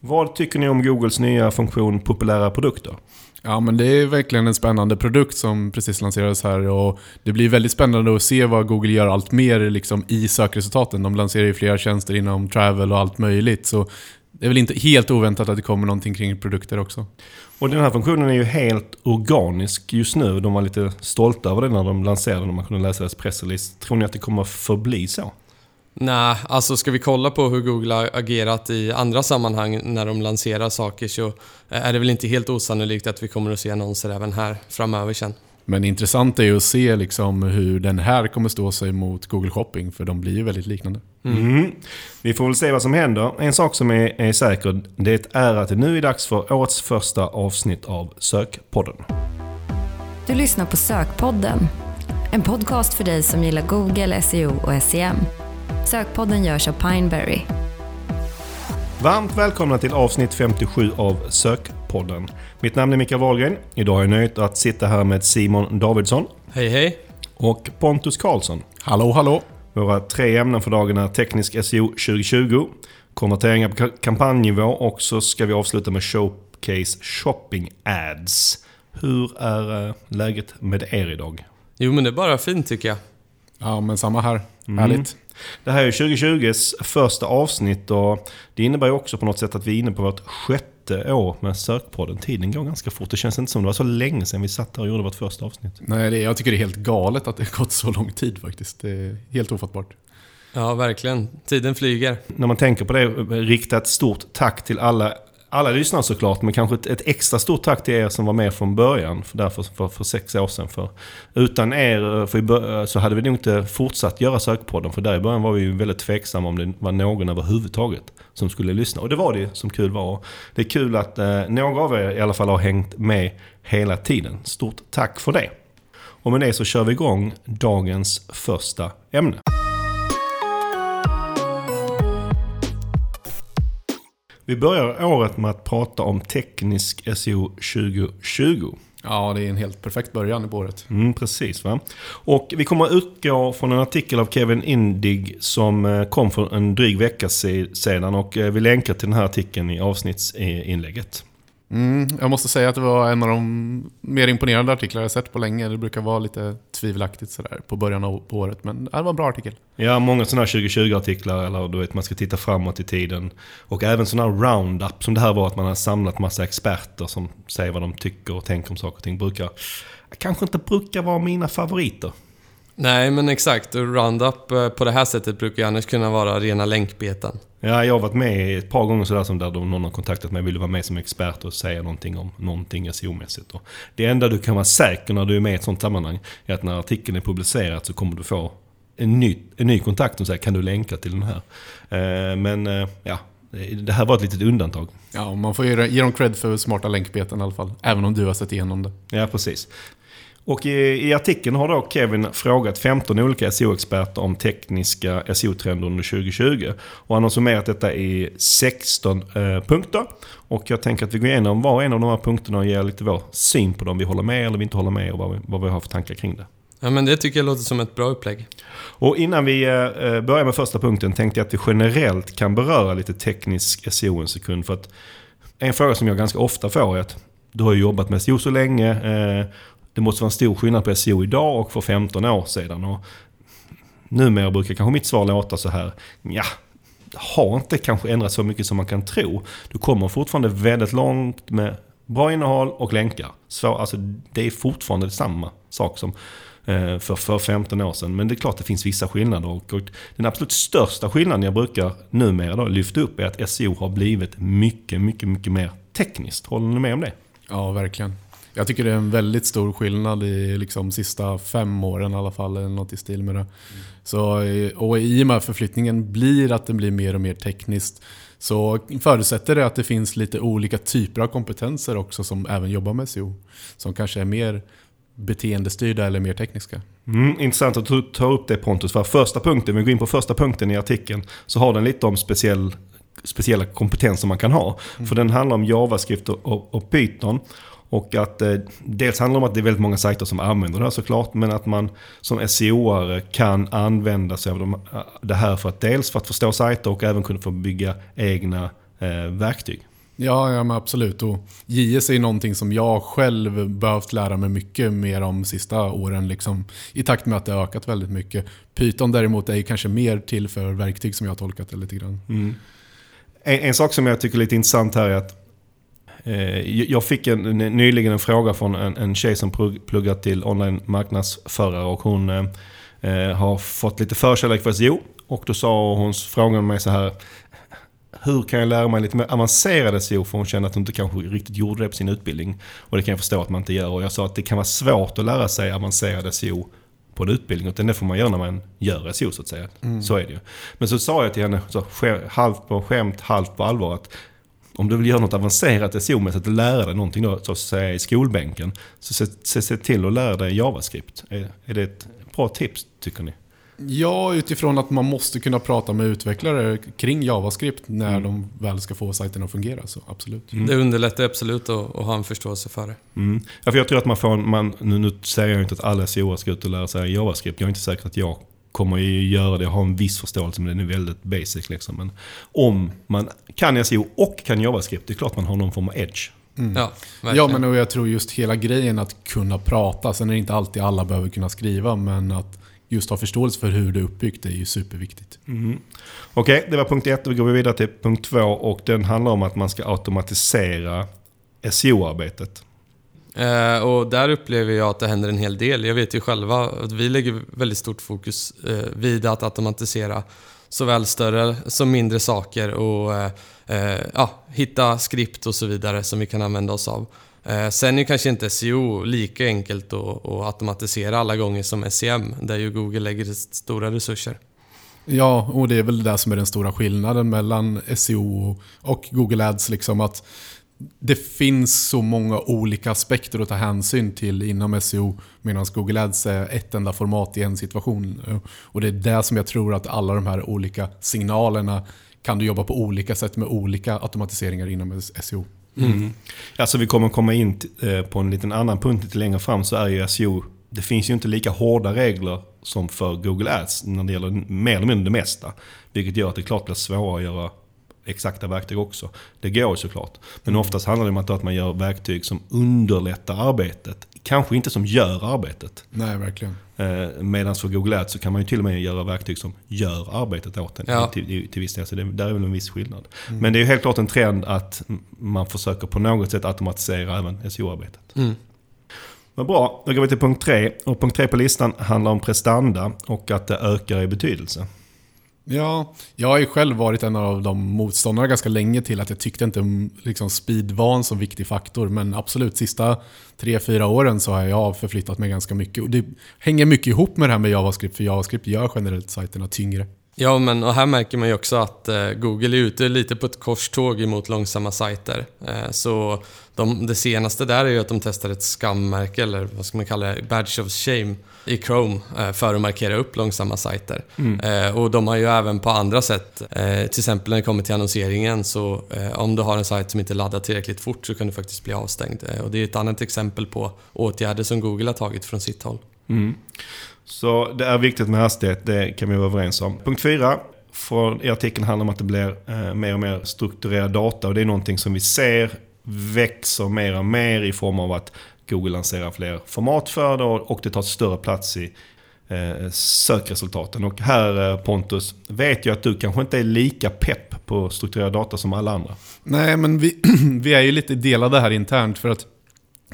Vad tycker ni om Googles nya funktion populära produkter? Ja, men det är verkligen en spännande produkt som precis lanserades här och det blir väldigt spännande att se vad Google gör allt mer liksom i sökresultaten. De lanserar ju flera tjänster inom travel och allt möjligt. Så det är väl inte helt oväntat att det kommer någonting kring produkter också. Och den här funktionen är ju helt organisk just nu. De var lite stolta över det när de lanserade den. Man kunde läsa deras pressrelease. Tror ni att det kommer förbli så? Nej, alltså ska vi kolla på hur Google har agerat i andra sammanhang när de lanserar saker så är det väl inte helt osannolikt att vi kommer att se annonser även här framöver sen. Men intressant är ju att se liksom hur den här kommer stå sig mot Google Shopping, för de blir ju väldigt liknande. Mm. Vi får väl se vad som händer. En sak som är, är säker, det är att det nu är dags för årets första avsnitt av Sökpodden. Du lyssnar på Sökpodden. En podcast för dig som gillar Google, SEO och SEM. Sökpodden görs av Pineberry. Varmt välkomna till avsnitt 57 av Sökpodden. Mitt namn är Mikael Wahlgren. Idag har jag nöjet att sitta här med Simon Davidsson Hej hej! och Pontus Karlsson. Hallå, hallå! Våra tre ämnen för dagen är Teknisk SEO 2020, konverteringar på ka- kampanjnivå och så ska vi avsluta med Showcase Shopping Ads. Hur är eh, läget med er idag? Jo men det är bara fint tycker jag. Ja, men samma här. Mm. Härligt. Det här är 2020s första avsnitt och det innebär ju också på något sätt att vi är inne på vårt sjätte år med Sökpodden. Tiden går ganska fort. Det känns inte som det var så länge sedan vi satt här och gjorde vårt första avsnitt. Nej, det, jag tycker det är helt galet att det har gått så lång tid faktiskt. Det är helt ofattbart. Ja, verkligen. Tiden flyger. När man tänker på det, rikta ett stort tack till alla alla lyssnare såklart, men kanske ett, ett extra stort tack till er som var med från början. För, därför, för, för sex år sedan. För utan er eh, för eh, så hade vi nog inte fortsatt göra Sökpodden. För där i början var vi ju väldigt tveksamma om det var någon överhuvudtaget som skulle lyssna. Och det var det som kul var. Det är kul att eh, några av er i alla fall har hängt med hela tiden. Stort tack för det. Och med det så kör vi igång dagens första ämne. Vi börjar året med att prata om teknisk SEO 2020. Ja, det är en helt perfekt början på året. Mm, precis va. Och vi kommer att utgå från en artikel av Kevin Indig som eh, kom för en dryg vecka se- sedan och eh, vi länkar till den här artikeln i avsnittsinlägget. Mm, jag måste säga att det var en av de mer imponerande artiklar jag sett på länge. Det brukar vara lite tvivelaktigt sådär på början av på året, men det var en bra artikel. Ja, många sådana här 2020-artiklar, eller du vet, man ska titta framåt i tiden. Och även sådana här roundup, som det här var, att man har samlat massa experter som säger vad de tycker och tänker om saker och ting. Brukar, kanske inte brukar vara mina favoriter. Nej, men exakt. Och Roundup eh, på det här sättet brukar ju annars kunna vara rena länkbeten. Ja, jag har varit med ett par gånger sådär som där någon har kontaktat mig och vill vara med som expert och säga någonting om någonting SEO-mässigt. Det enda du kan vara säker när du är med i ett sånt sammanhang är att när artikeln är publicerad så kommer du få en ny, en ny kontakt som säger kan du länka till den här. Eh, men eh, ja, det här var ett litet undantag. Ja, och man får ge, ge dem cred för smarta länkbeten i alla fall. Även om du har sett igenom det. Ja, precis. Och i, i artikeln har då Kevin frågat 15 olika SEO-experter om tekniska SEO-trender under 2020. Och han har summerat detta i 16 eh, punkter. Och jag tänker att vi går igenom var och en av de här punkterna och ger lite vår syn på dem. Vi håller med eller vi inte håller med och vad vi, vad vi har för tankar kring det. Ja, men det tycker jag låter som ett bra upplägg. Och innan vi eh, börjar med första punkten tänkte jag att vi generellt kan beröra lite teknisk SEO en sekund. För att en fråga som jag ganska ofta får är att du har jobbat med SEO så länge. Eh, det måste vara en stor skillnad på SEO idag och för 15 år sedan. Och numera brukar kanske mitt svar låta så här. Ja, det har inte kanske ändrats så mycket som man kan tro. Du kommer fortfarande väldigt långt med bra innehåll och länkar. Så, alltså, det är fortfarande samma sak som eh, för, för 15 år sedan. Men det är klart att det finns vissa skillnader. Och, och den absolut största skillnaden jag brukar numera då lyfta upp är att SEO har blivit mycket, mycket, mycket mer tekniskt. Håller ni med om det? Ja, verkligen. Jag tycker det är en väldigt stor skillnad i liksom sista fem åren i alla fall, eller något i stil med det. Så, eh, och i och med förflyttningen blir att det blir mer och mer tekniskt så förutsätter det att det finns lite olika typer av kompetenser också som även jobbar med SEO. Som kanske är mer beteendestyrda eller mer tekniska. Mm, intressant att du tar upp det Pontus. För första punkten, vi går in på första punkten i artikeln, så har den lite om speciell, speciella kompetenser man kan ha. För den handlar om JavaScript och, och, och Python. Och att eh, dels handlar det om att det är väldigt många sajter som använder det här såklart. Men att man som SEO-are kan använda sig av de, det här för att dels för att förstå sajter och även kunna få bygga egna eh, verktyg. Ja, ja absolut. Och JS är någonting som jag själv behövt lära mig mycket mer om sista åren. Liksom, I takt med att det har ökat väldigt mycket. Python däremot är kanske mer till för verktyg som jag har tolkat det lite grann. Mm. En, en, sak som jag tycker är lite intressant här är att eh, jag fick en, nyligen en fråga från en, en tjej som pluggar till online marknadsförare och hon eh, eh, har fått lite förkärlek för SEO. Och då sa hon, frågade mig så här, hur kan jag lära mig lite mer avancerade SEO? För hon kände att hon inte kanske riktigt gjorde det på sin utbildning. Och det kan jag förstå att man inte gör. Och jag sa att det kan vara svårt att lära sig avancerade SEO på en utbildning. Utan det får man göra när man gör SEO så att säga. Mm. Så är det ju. Men så sa jag till henne, så, halvt på skämt, halvt på allvar. att om du vill göra något avancerat SEO-mässigt och lära dig någonting då, så att säga i skolbänken. Så se, se, se till att lära dig JavaScript. Är, är det ett bra tips tycker ni? Ja, utifrån att man måste kunna prata med utvecklare kring JavaScript när mm. de väl ska få sajten att fungera. Så absolut. Mm. Det underlättar absolut att, att, ha en förståelse för det. Mm. Ja, för jag tror att man får... Man, nu, nu säger jag inte att alla SEO ska ut och lära sig JavaScript. Jag är inte säker att jag kommer att göra det. Jag har en viss förståelse, men den är väldigt basic. Liksom. Men om man kan SEO och kan JavaScript, det är klart man har någon form av edge. Mm. Ja, ja, men jag tror just hela grejen att kunna prata. Sen är det inte alltid alla behöver kunna skriva, men att just ha förståelse för hur det är uppbyggt är ju superviktigt. Mm. Okej, okay, det var punkt ett. Vi går vidare till punkt två och den handlar om att man ska automatisera SEO-arbetet. Eh, och där upplever jag att det händer en hel del. Jag vet ju själva att vi lägger väldigt stort fokus eh, vid att automatisera såväl större som mindre saker och eh, eh ja, hitta skript och så vidare som vi kan använda oss av. Eh, sen är kanske inte SEO lika enkelt att, att automatisera alla gånger som SEM, där ju Google lägger stora resurser. Ja, och det är väl det som är den stora skillnaden mellan SEO och Google Ads. Liksom att det finns så många olika aspekter att ta hänsyn till inom SEO medan Google Ads är ett enda format i en situation. Och Det är det som jag tror att alla de här olika signalerna kan du jobba på olika sätt med olika automatiseringar inom SEO. Mm. Alltså vi kommer komma in eh, på en liten annan punkt lite längre fram så är ju SEO, det finns ju inte lika hårda regler som för Google Ads när det gäller mer eller mindre det mesta. Vilket gör att det klart blir svårare att göra exakta verktyg också. Det går såklart. Men mm. oftast handlar det om att man gör verktyg som underlättar arbetet. Kanske inte som gör arbetet. Nej, verkligen. Eh, Medan för Google Ads så kan man ju till och med göra verktyg som gör arbetet åt en ja. till, till viss del. Så det, där är väl en viss skillnad. Mm. Men det är helt klart en trend att man försöker på något sätt automatisera även SEO-arbetet. Mm. Men bra, då går vi till punkt tre. Och punkt tre på listan handlar om prestanda och att det ökar i betydelse. Ja, jag har ju själv varit en av de motståndare ganska länge till att jag tyckte inte liksom, speed var en så viktig faktor. Men absolut, sista tre, fyra åren så har jag förflyttat mig ganska mycket. Och det hänger mycket ihop med det här med JavaScript, för JavaScript gör generellt sajterna tyngre. Ja, men och här märker man ju också att eh, Google är ute lite på ett korståg emot långsamma sajter. Eh, så de, det senaste där är ju att de testar ett skammärke, eller vad ska man kalla det, badge of shame i Chrome eh, för att markera upp långsamma sajter. Mm. Eh, och de har ju även på andra sätt, eh, till exempel när det kommer till annonseringen, så om du har en sajt som inte laddar tillräckligt fort så kan du faktiskt bli avstängd. Och det är ett annat exempel på åtgärder som Google har tagit från sitt håll. Mm. Så det är viktigt med hastighet, det kan vi vara överens om. Punkt 4. Från i artikeln handlar om att det blir eh, mer och mer strukturerad data och det är någonting som vi ser växer mer och mer i form av att Google lanserar fler format för det och det tar större plats i eh, sökresultaten. Och här eh, Pontus, vet jag att du kanske inte är lika pepp på strukturerad data som alla andra. Nej, men vi, vi är ju lite delade här internt för att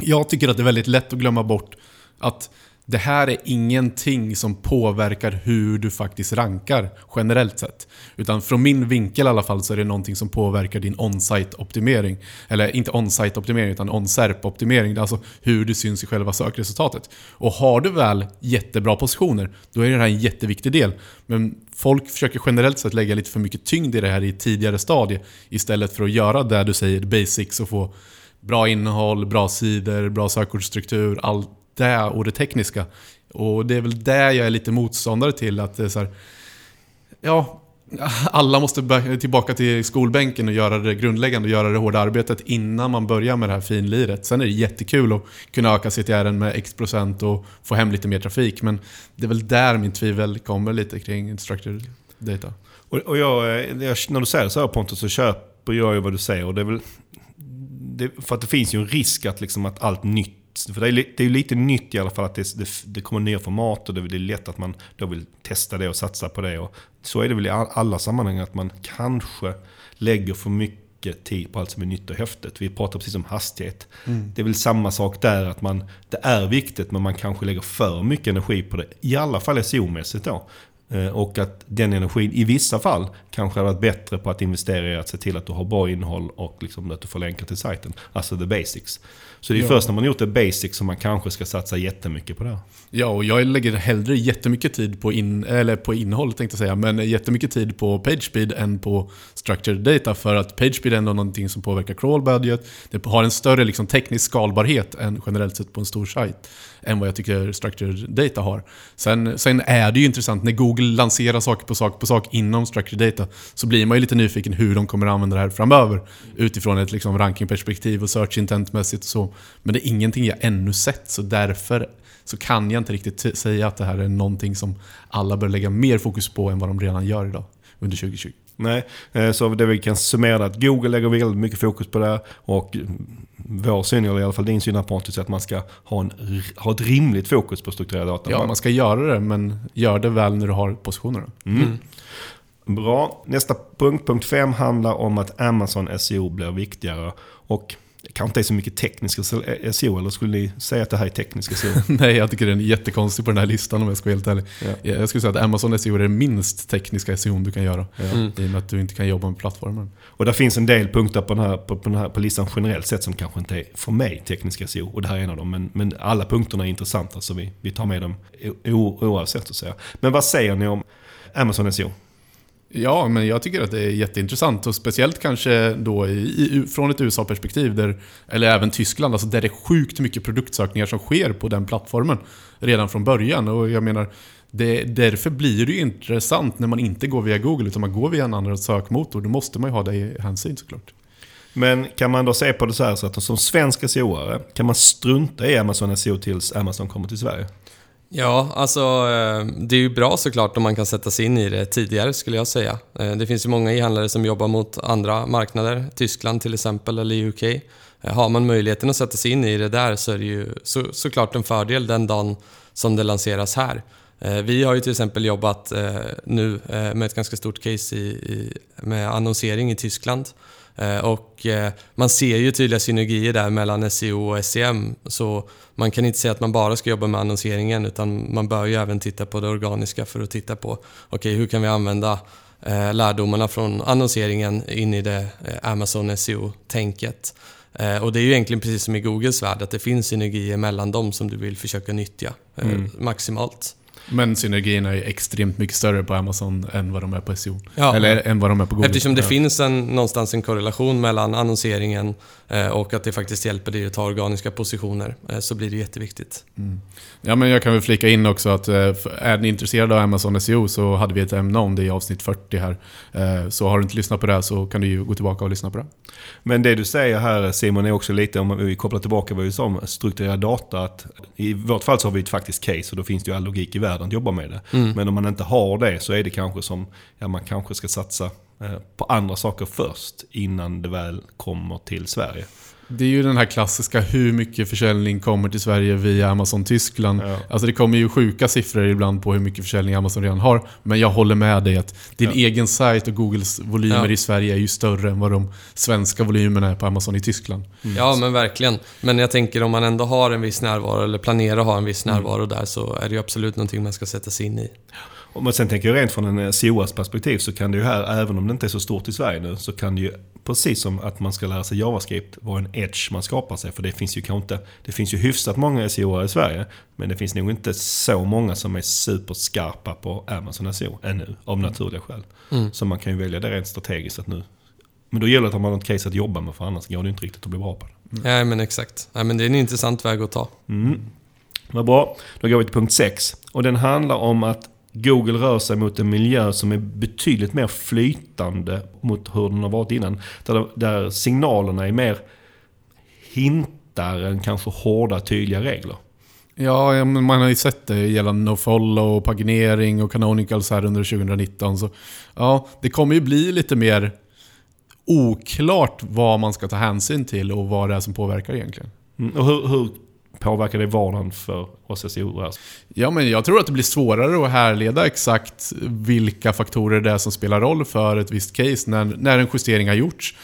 jag tycker att det är väldigt lätt att glömma bort att det här är ingenting som påverkar hur du faktiskt rankar generellt sett. Utan från min vinkel i alla fall så är det någonting som påverkar din on-site optimering. Eller inte on-site optimering utan on-serp optimering. Alltså hur du syns i själva sökresultatet. Och har du väl jättebra positioner, då är det här en jätteviktig del. Men folk försöker generellt sett lägga lite för mycket tyngd i det här i ett tidigare stadie. Istället för att göra det du säger, basics och få bra innehåll, bra sidor, bra sökordsstruktur, allt det och det tekniska. Och det är väl det jag är lite motståndare till. Att det är så här, ja, alla måste tillbaka till skolbänken och göra det grundläggande och göra det hårda arbetet innan man börjar med det här finliret. Sen är det jättekul att kunna öka CTR med x procent och få hem lite mer trafik. Men det är väl där min tvivel kommer lite kring structured data. Och, och eh, jag, när du säger så här Pontus så köper jag ju vad du säger. Och det är väl det, för att det finns ju en risk att, liksom, att allt nytt för det är, det är ju lite nytt i alla fall att det, det, det kommer nya format och det, det är lätt att man då vill testa det och satsa på det. Och så är det väl i all- alla sammanhang att man kanske lägger för mycket tid på allt som är nytt och häftigt. Vi pratar precis om hastighet. Det är väl samma sak där, att man, det är viktigt men man kanske lägger för mycket energi på det. I alla fall SEO-mässigt då. Eh, Och att den energin i vissa fall kanske hade varit bättre på att investera i att se till att du har bra innehåll och liksom att du får länkar till sajten. Alltså the basics. Så det är Ja. först när man gjort det basics som man kanske ska satsa jättemycket på det. Ja, och jag lägger hellre jättemycket tid på, in, eller på innehåll tänkte jag säga, men jättemycket tid på PageSpeed än på Structured Data för att PageSpeed är ändå någonting som påverkar crawl budget. Det har en större liksom, teknisk skalbarhet än generellt sett på en stor sajt än vad jag tycker Structured Data har. Sen, sen är det ju intressant när Google lanserar saker på sak på sak inom Structured Data så blir man ju lite nyfiken hur de kommer använda det här framöver utifrån ett liksom, rankingperspektiv och search intentmässigt och så. Men det är ingenting jag ännu sett så därför så kan jag inte riktigt säga att det här är någonting som alla bör lägga mer fokus på än vad de redan gör idag under 2020. Nej, eh, så det vi kan summera är att Google lägger väldigt mycket fokus på det och vår syn, eller i alla fall din syn Pontus, är att man ska ha, en, ha ett rimligt fokus på strukturerad data. Ja, man ska göra det, men gör det väl när du har positionerna. Mm. Bra. Nästa punkt, punkt 5, handlar om att Amazon SEO blir viktigare. Och det kanske inte är så mycket teknisk SEO, eller skulle ni säga att det här är teknisk SEO? Nej, jag tycker den är jättekonstig på den här listan om jag ska vara helt ärlig. Ja. Jag skulle säga att Amazon SEO är den minst tekniska SEO du kan göra. Mm. I och med att du inte kan jobba med plattformen. Och där finns en del punkter på, den här, på, på, den här, på listan generellt sett som kanske inte är för mig tekniska SEO. Och det här är en av dem. Men, men alla punkterna är intressanta så vi, vi tar med dem o, oavsett. att säga. Men vad säger ni om Amazon SEO? Ja, men jag tycker att det är jätteintressant och speciellt kanske då i, i, från ett USA-perspektiv, där, eller även Tyskland, alltså där det är sjukt mycket produktsökningar som sker på den plattformen redan från början. Och jag menar, det, därför blir det ju intressant när man inte går via Google utan man går via en annan sökmotor. Då måste man ju ha det i hänsyn såklart. Men kan man då se på det så här så att som svensk SEO-are kan man strunta i Amazon SEO tills Amazon kommer till Sverige? Ja, alltså eh, det är ju bra såklart om man kan sätta sig in i det tidigare skulle jag säga. Eh, det finns ju många e-handlare som jobbar mot andra marknader, Tyskland till exempel eller UK. Eh, har man möjligheten att sätta sig in i det där så är det ju så, såklart en fördel den dagen som det lanseras här. Vi har ju till exempel jobbat nu med ett ganska stort case i, i, med annonsering i Tyskland. Eh, Och eh, man ser ju tydliga synergier där mellan SEO och SEM. Så man kan inte säga att man bara ska jobba med annonseringen utan man bör ju även titta på det organiska för att titta på okej, hur kan vi använda eh, lärdomarna från annonseringen in i det Amazon SEO-tänket. Och det är ju egentligen precis som i Googles värld, att det finns synergier mellan dem som du vill försöka nyttja Mm. maximalt. Men synergierna är extremt mycket större på Amazon än vad de är på SEO. Ja. Eller än vad de är på Google. Eftersom det Ja. finns en, någonstans en korrelation mellan annonseringen eh, och att det faktiskt hjälper dig att ta organiska positioner eh, så blir det jätteviktigt. Mm. Ja, men jag kan väl flika in också att eh, är ni intresserade av Amazon SEO så hade vi ett ämne om det i avsnitt 40 här. Eh, Så har du inte lyssnat på det så kan du ju gå tillbaka och lyssna på det. Men det du säger här Simon är också lite, om vi kopplar tillbaka vad vi sa om strukturerad data, att i vårt fall så har vi ett faktiskt case och då finns det ju all logik i världen att jobba med det. Mm. Men om man inte har det så är det kanske som, ja man kanske ska satsa eh, på andra saker först innan det väl kommer till Sverige. Det är ju den här klassiska hur mycket försäljning kommer till Sverige via Amazon Tyskland. Ja. Alltså det kommer ju sjuka siffror ibland på hur mycket försäljning Amazon redan har. Men jag håller med dig att din Ja. egen sajt och Googles volymer Ja. i Sverige är ju större än vad de svenska volymerna är på Amazon i Tyskland. Ja, men verkligen. Men jag tänker om man ändå har en viss närvaro eller planerar att ha en viss Mm. närvaro där så är det ju absolut någonting man ska sätta sig in i. Och Men sen tänker rent från en SEOs perspektiv så kan det ju här, även om det inte är så stort i Sverige nu, så kan det ju precis som att man ska lära sig JavaScript vara en edge man skapar sig. För det finns ju kanske inte, det finns ju hyfsat många SEO i Sverige, men det finns nog inte så många som är superskarpa på Amazon SEO ännu, av naturliga skäl. Mm. Så man kan ju välja det rent strategiskt att nu. Men då gäller det att man har ett case att jobba med, för annars går det inte riktigt att bli bra på det. Nej, men exakt. Nej, men det är en intressant väg att ta. Mm. Vad bra. Då går vi till punkt 6. Och den handlar om att Google rör sig mot en miljö som är betydligt mer flytande mot hur den har varit innan. Där, där signalerna är mer hintar än kanske hårda, tydliga regler. Ja, man har ju sett det gällande nofollow, paginering och canonicals här under 2019. Så ja, det kommer ju bli lite mer oklart vad man ska ta hänsyn till och vad det är som påverkar egentligen. Mm, och hur, hur påverkar det vardagen för oss SEO? Ja, men jag tror att det blir svårare att härleda exakt vilka faktorer det är som spelar roll för ett visst case när, när en justering har gjorts.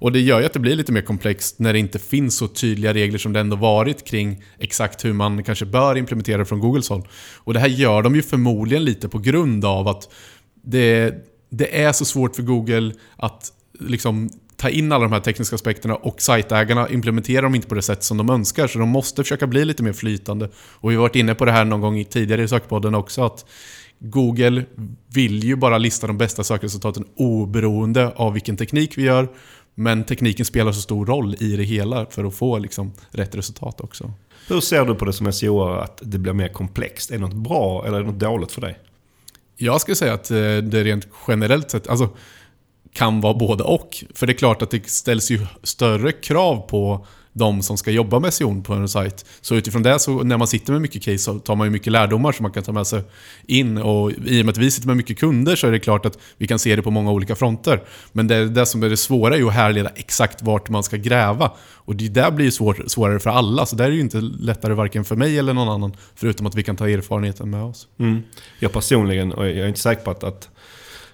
Och det gör ju att det blir lite mer komplext när det inte finns så tydliga regler som det ändå varit kring exakt hur man kanske bör implementera från Googles håll. Och det här gör de ju förmodligen lite på grund av att det, det är så svårt för Google att liksom ta in alla de här tekniska aspekterna och sajtägarna implementerar dem inte på det sätt som de önskar. Så de måste försöka bli lite mer flytande. Och vi har varit inne på det här någon gång tidigare i sökpodden också att Google vill ju bara lista de bästa sökresultaten oberoende av vilken teknik vi gör. Men tekniken spelar så stor roll i det hela för att få liksom rätt resultat också. Hur ser du på det som SEO att det blir mer komplext? Är det något bra eller är det något dåligt för dig? Jag skulle säga att eh, det rent generellt sett alltså, kan vara både och. För det är klart att det ställs ju större krav på de som ska jobba med SEO på en sajt. Så utifrån det, så när man sitter med mycket case så tar man ju mycket lärdomar som man kan ta med sig in. Och i och med att vi sitter med mycket kunder så är det klart att vi kan se det på många olika fronter. Men det, det som är det svåra är ju att härleda exakt vart man ska gräva. Och det där blir ju svår, svårare för alla, så det är ju inte lättare varken för mig eller någon annan. Förutom att vi kan ta erfarenheten med oss. Mm. Jag personligen, och jag är inte säker på att, att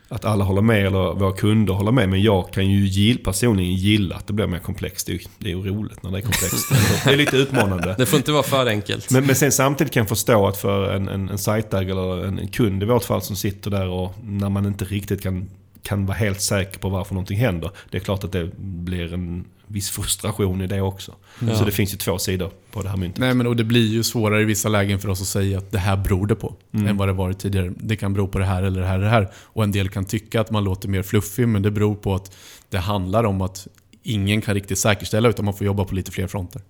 att alla håller med eller våra kunder håller med. Men jag kan ju gill, personligen gilla att det blir mer komplext. Det är, det är ju roligt när det är komplext. Det är lite utmanande. Det får inte vara för enkelt. Men, men sen samtidigt kan jag förstå att för en, en, en sajtägare eller en, en kund i vårt fall som sitter där och när man inte riktigt kan kan vara helt säker på varför någonting händer. Det är klart att det blir en viss frustration i det också. Ja. Så det finns ju två sidor på det här myntet. Nej, men och det blir ju svårare i vissa lägen för oss att säga att det här beror det på. Mm. Än vad det varit tidigare. Det kan bero på det här eller det här eller det här. Och en del kan tycka att man låter mer fluffig, men det beror på att det handlar om att ingen kan riktigt säkerställa utan man får jobba på lite fler fronter.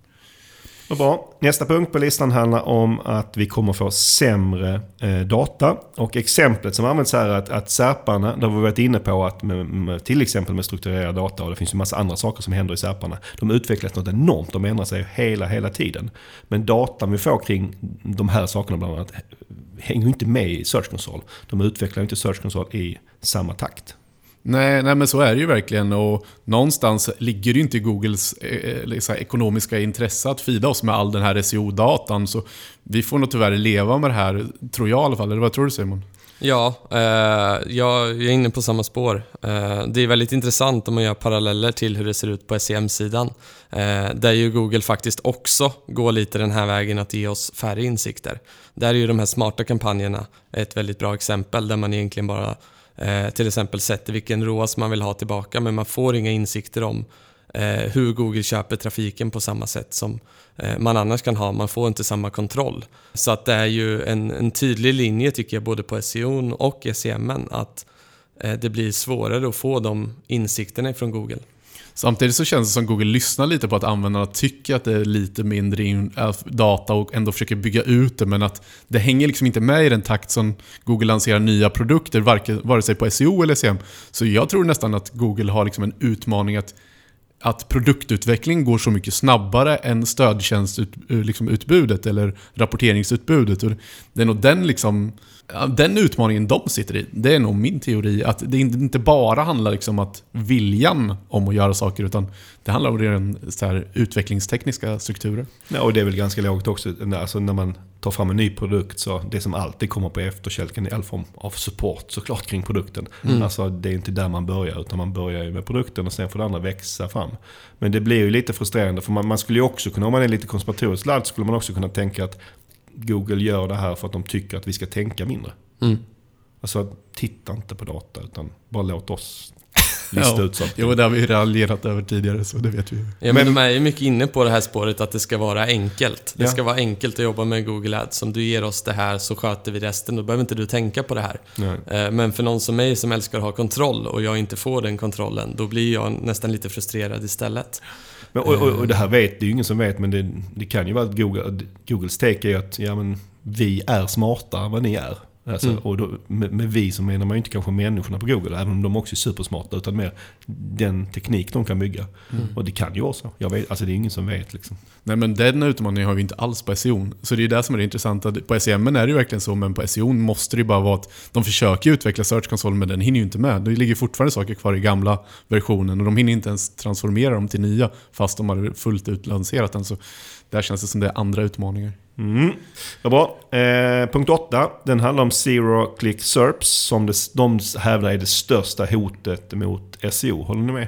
Vad bra. Nästa punkt på listan handlar om att vi kommer få sämre eh, data. Och exemplet som används här är att, att Särparna, där vi varit inne på att med, med, till exempel med strukturerad data och det finns ju massa andra saker som händer i SERParna. De utvecklas något enormt, de ändrar sig hela, hela tiden. Men datan vi får kring de här sakerna bland annat eh, hänger inte med i Search Console. De utvecklar inte Search Console i samma takt. Nej, nej, men så är det ju verkligen. Och någonstans ligger det ju inte i Googles eh, liksom, ekonomiska intresse att fida oss med all den här SEO-datan. Så vi får nog tyvärr leva med det här, tror jag i alla fall. Eller vad tror du Simon? Ja, eh, jag är inne på samma spår. Eh, det är väldigt intressant om man gör paralleller till hur det ser ut på SEM-sidan. Eh, där ju Google faktiskt också går lite den här vägen att ge oss färre insikter. Där är ju de här smarta kampanjerna ett väldigt bra exempel där man egentligen bara eh, till exempel sätter vilken ROAS man vill ha tillbaka men man får inga insikter om eh, hur Google köper trafiken på samma sätt som eh, man annars kan ha. Man får inte samma kontroll. Så att det är ju en, en tydlig linje tycker jag både på SEO och SEM att eh, det blir svårare att få de insikterna från Google. Samtidigt så känns det som Google lyssnar lite på att användarna tycker att det är lite mindre in, äh, data och ändå försöker bygga ut det men att det hänger liksom inte med i den takt som Google lanserar nya produkter, vare sig på SEO eller SEM. Så jag tror nästan att Google har liksom en utmaning att att produktutveckling går så mycket snabbare än stödtjänstutbudet eh, liksom eller rapporteringsutbudet. Det är nog den, liksom, den utmaningen de sitter i. Det är nog min teori. Att det inte bara handlar liksom att viljan om att göra saker utan det handlar om redan så här utvecklingstekniska strukturer. Ja, och det är väl ganska lågt också. Alltså när man tar fram en ny produkt så det som alltid kommer på efterkälken är all form av support såklart kring produkten. Mm. Alltså det är inte där man börjar utan man börjar ju med produkten och sen får det andra växa fram. Men det blir ju lite frustrerande för man, man skulle ju också kunna, om man är lite konspiratoriskt lagd, skulle man också kunna tänka att Google gör det här för att de tycker att vi ska tänka mindre. Mm. Alltså titta inte på data utan bara låt oss lista ut saker. Jo, det har vi raljerat över tidigare, så det vet vi Ja, men, men de är ju mycket inne på det här spåret att det ska vara enkelt. Det ja. ska vara enkelt att jobba med Google Ads. Om du ger oss det här så sköter vi resten. Då behöver inte du tänka på det här. Nej. Eh, men för någon som mig som älskar att ha kontroll och jag inte får den kontrollen, då blir jag nästan lite frustrerad istället. Men, och, och, och det här vet, det är ju ingen som vet, men det, det kan ju vara att Google, Googles take är att ja, men vi är smartare än vad ni är. Alltså, Mm. och då, med, med vi så menar man ju inte kanske människorna på Google, även om de också är supersmarta, utan mer den teknik de kan bygga. Mm. Och det kan ju vara så. Jag vet, alltså det är ingen som vet liksom. Nej men den utmaningen har vi inte alls på SEO. Så det är det som är det intressanta. På SEM är det ju verkligen så, men på SEO måste det ju bara vara att de försöker utveckla Search Console, men den hinner ju inte med. Det ligger fortfarande saker kvar i gamla versionen och de hinner inte ens transformera dem till nya, fast de har fullt ut lanserat den. Så där känns det som det är andra utmaningar. Mm. Ja, bra. Eh, punkt 8. Den handlar om Zero Click SERPs som det, de hävdar är det största hotet mot SEO. Håller ni med?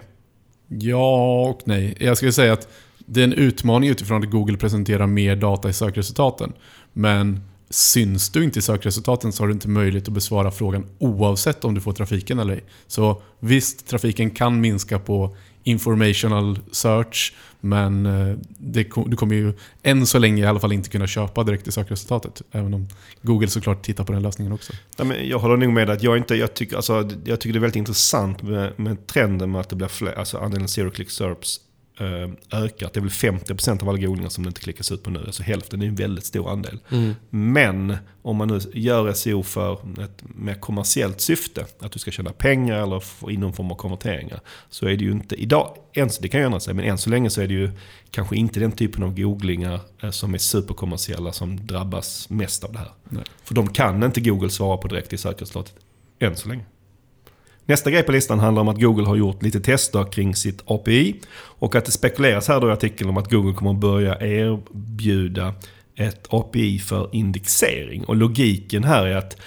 Ja och nej. Jag skulle säga att det är en utmaning utifrån att Google presenterar mer data i sökresultaten. Men syns du inte i sökresultaten så har du inte möjlighet att besvara frågan oavsett om du får trafiken eller ej. Så visst, trafiken kan minska på informational search, men eh, det, du kommer ju än så länge i alla fall inte kunna köpa direkt i sökresultatet. Även om Google såklart tittar på den lösningen också. Ja, men jag håller nog med att jag inte, jag tycker, alltså, jag tycker det är väldigt intressant med, med trenden med att det blir fler, alltså andelen zero click SERPs eh, ökar. Det är väl 50% av alla googlingar som det inte klickas ut på nu. Alltså hälften är en väldigt stor andel. Mm. Men om man nu gör SEO för ett mer kommersiellt syfte, att du ska tjäna pengar eller få in någon form av konverteringar, så är det ju inte idag, ens, det kan ju ändra sig, men än så länge så är det ju kanske inte den typen av googlingar eh, som är superkommersiella som drabbas mest av det här. Nej. För de kan inte Google svara på direkt i sökresultatet, än så länge. Nästa grej på listan handlar om att Google har gjort lite tester kring sitt API. Och att det spekuleras här då i artikeln om att Google kommer att börja erbjuda ett API för indexering. Och logiken här är att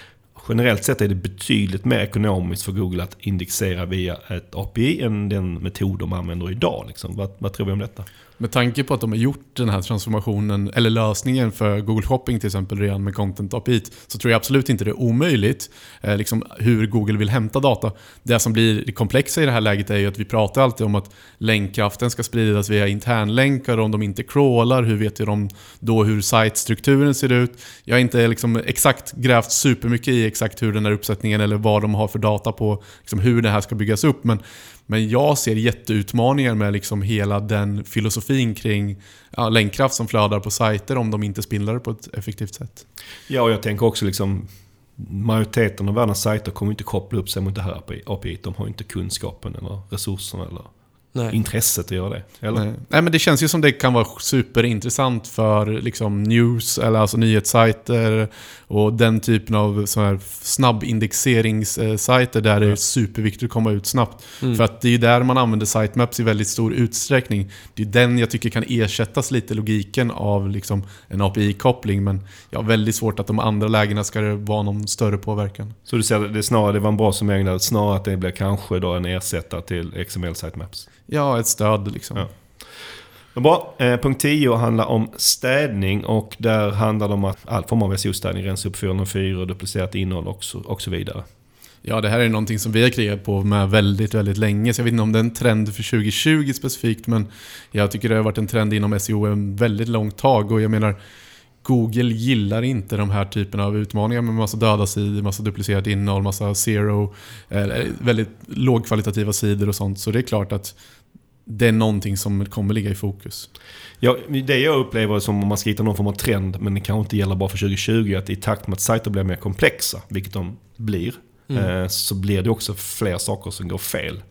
generellt sett är det betydligt mer ekonomiskt för Google att indexera via ett API än den metod de använder idag. Liksom. Vad, vad tror vi om detta? Med tanke på att de har gjort den här transformationen, eller lösningen för Google Shopping till exempel redan med Content API, så tror jag absolut inte det är omöjligt. Eh, liksom hur Google vill hämta data. Det som blir det komplexa i det här läget är ju att vi pratar alltid om att länkkraften ska spridas via internlänkar och om de inte crawlar, hur vet de då hur sitestrukturen ser ut? Jag har inte liksom exakt grävt supermycket i exakt hur den här uppsättningen eller vad de har för data på liksom hur det här ska byggas upp. Men men jag ser jätteutmaningar med liksom hela den filosofin kring ja, länkkraft som flödar på sajter om de inte spindlar det på ett effektivt sätt. Ja, och jag tänker också liksom majoriteten av världens sajter kommer inte koppla upp sig mot det här API. De har inte kunskapen eller resurserna eller Nej. intresset att göra det. Eller? Nej. Nej, men det känns ju som det kan vara superintressant för liksom news, eller alltså nyhetssajter och den typen av så här snabbindexeringssajter där det är superviktigt att komma ut snabbt. Mm. För att det är ju där man använder sitemaps i väldigt stor utsträckning. Det är den jag tycker kan ersättas lite logiken av liksom en API-koppling. Men jag har väldigt svårt att de andra lägena ska det vara någon större påverkan. Så du säger att det är snarare det var en bra summering där, snarare att det blir kanske då en ersättare till XML Sitemaps. Ja, ett stöd liksom. Ja. Bra. Eh, punkt 10 handlar om städning och där handlar det om att all form av SEO-städning, rensa upp 404, duplicerat innehåll och så, och så vidare. Ja, det här är någonting som vi har krigat på med väldigt, väldigt länge. Så jag vet inte om det är en trend för 2020 specifikt, men jag tycker det har varit en trend inom SEO en väldigt långt tag. Och jag menar, Google gillar inte de här typerna av utmaningar med massa döda sidor, massa duplicerat innehåll, massa zero, eh, väldigt lågkvalitativa sidor och sånt. Så det är klart att det är någonting som kommer ligga i fokus. Ja, det jag upplever som om man ska hitta någon form av trend, men det kanske inte gäller bara för 2020, att i takt med att sajter blir mer komplexa, vilket de blir, Mm. eh, så blir det också fler saker som går fel.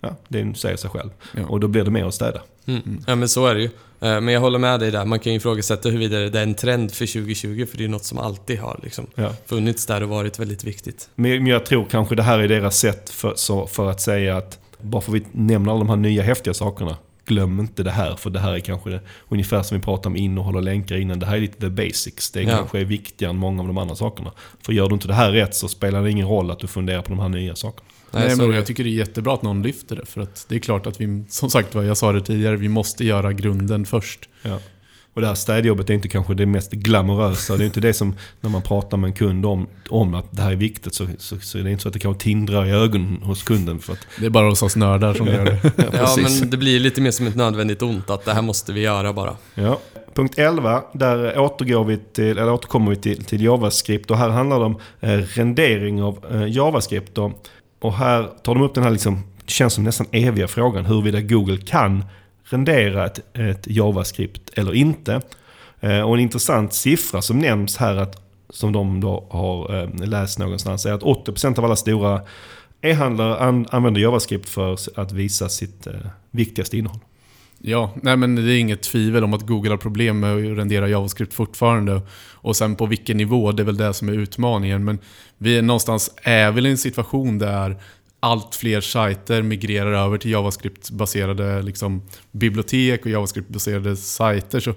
Ja, det säger sig själv. Ja. Och då blir det mer att städa. Mm. Ja men så är det ju. Eh, Men jag håller med dig där. Man kan ju ifrågasätta huruvida det är en trend för 2020, för det är något som alltid har liksom Ja. funnits där och varit väldigt viktigt. Men men jag tror kanske det här är deras sätt för, så, för att säga att bara för att vi nämner alla de här nya häftiga sakerna, glöm inte det här. För det här är kanske det, ungefär som vi pratade om innehåll och länkar innan. Det här är lite the basics. Det Ja. kanske är viktigare än många av de andra sakerna. För gör du inte det här rätt så spelar det ingen roll att du funderar på de här nya sakerna. Nej, Nej, så men jag tycker det är jättebra att någon lyfter det. För att det är klart att vi, som sagt vad jag sa det tidigare, vi måste göra grunden först. Ja. Och det här städjobbet är inte kanske det mest glamorösa. Det är inte det som, när man pratar med en kund om, om att det här är viktigt, så, så, så är det inte så att det kanske tindrar i ögonen hos kunden. För att, Det är bara hos oss nördar som gör det. Ja, precis. men det blir lite mer som ett nödvändigt ont, att det här måste vi göra bara. Ja. Punkt 11, där återgår vi till, eller återkommer vi till, till JavaScript. Och här handlar det om eh, rendering av eh, JavaScript. Och, och här tar de upp den här, liksom, det känns som nästan eviga frågan, huruvida Google kan rendera ett, ett JavaScript eller inte. Eh, och en intressant siffra som nämns här att som de då har eh, läst någonstans, är att 80% av alla stora e-handlare an använder JavaScript för att visa sitt eh, viktigaste innehåll. Ja, nej men det är inget tvivel om att Google har problem med att rendera JavaScript fortfarande. Och sen på vilken nivå, det är väl det som är utmaningen. Men vi är någonstans är väl i en situation där allt fler sajter migrerar över till JavaScript-baserade liksom, bibliotek och JavaScript-baserade sajter. Så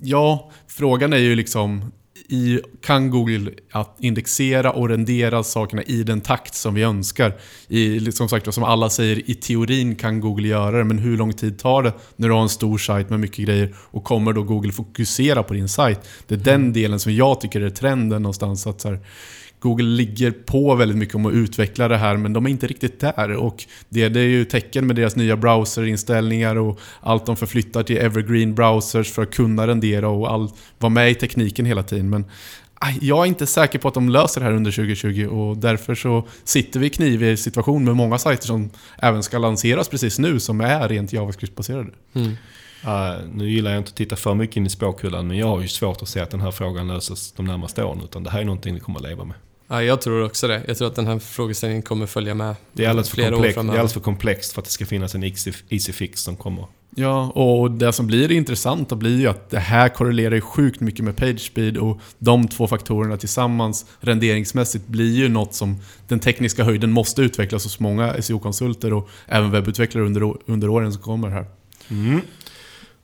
ja, frågan är ju liksom i, kan Google att indexera och rendera sakerna i den takt som vi önskar. I, som sagt, som alla säger, i teorin kan Google göra det, men hur lång tid tar det när du har en stor sajt med mycket grejer och kommer då Google fokusera på din sajt? Det är den delen som jag tycker är trenden någonstans. Att så här, Google ligger på väldigt mycket om att utveckla det här men de är inte riktigt där. Och det, det är ju tecken med deras nya browserinställningar och allt de förflyttar till evergreen browsers för att kunna rendera och all, vara med i tekniken hela tiden. Men jag är inte säker på att de löser det här under 2020 och därför så sitter vi i knivig situation med många sajter som även ska lanseras precis nu som är rent JavaScript-baserade. Mm. Uh, nu gillar jag inte att titta för mycket in i spåkulan men jag har ju svårt att se att den här frågan löses de närmaste åren. Utan det här är någonting vi kommer att leva med. Ja, jag tror också det. Jag tror att den här frågeställningen kommer följa med det är alldeles flera komplex, år framöver. Det är alldeles för komplext för att det ska finnas en easy fix som kommer. Ja, och det som blir intressant blir ju att det här korrelerar ju sjukt mycket med PageSpeed och de två faktorerna tillsammans renderingsmässigt blir ju något som den tekniska höjden måste utvecklas hos många SEO-konsulter och även webbutvecklare under, under åren som kommer här. Mm.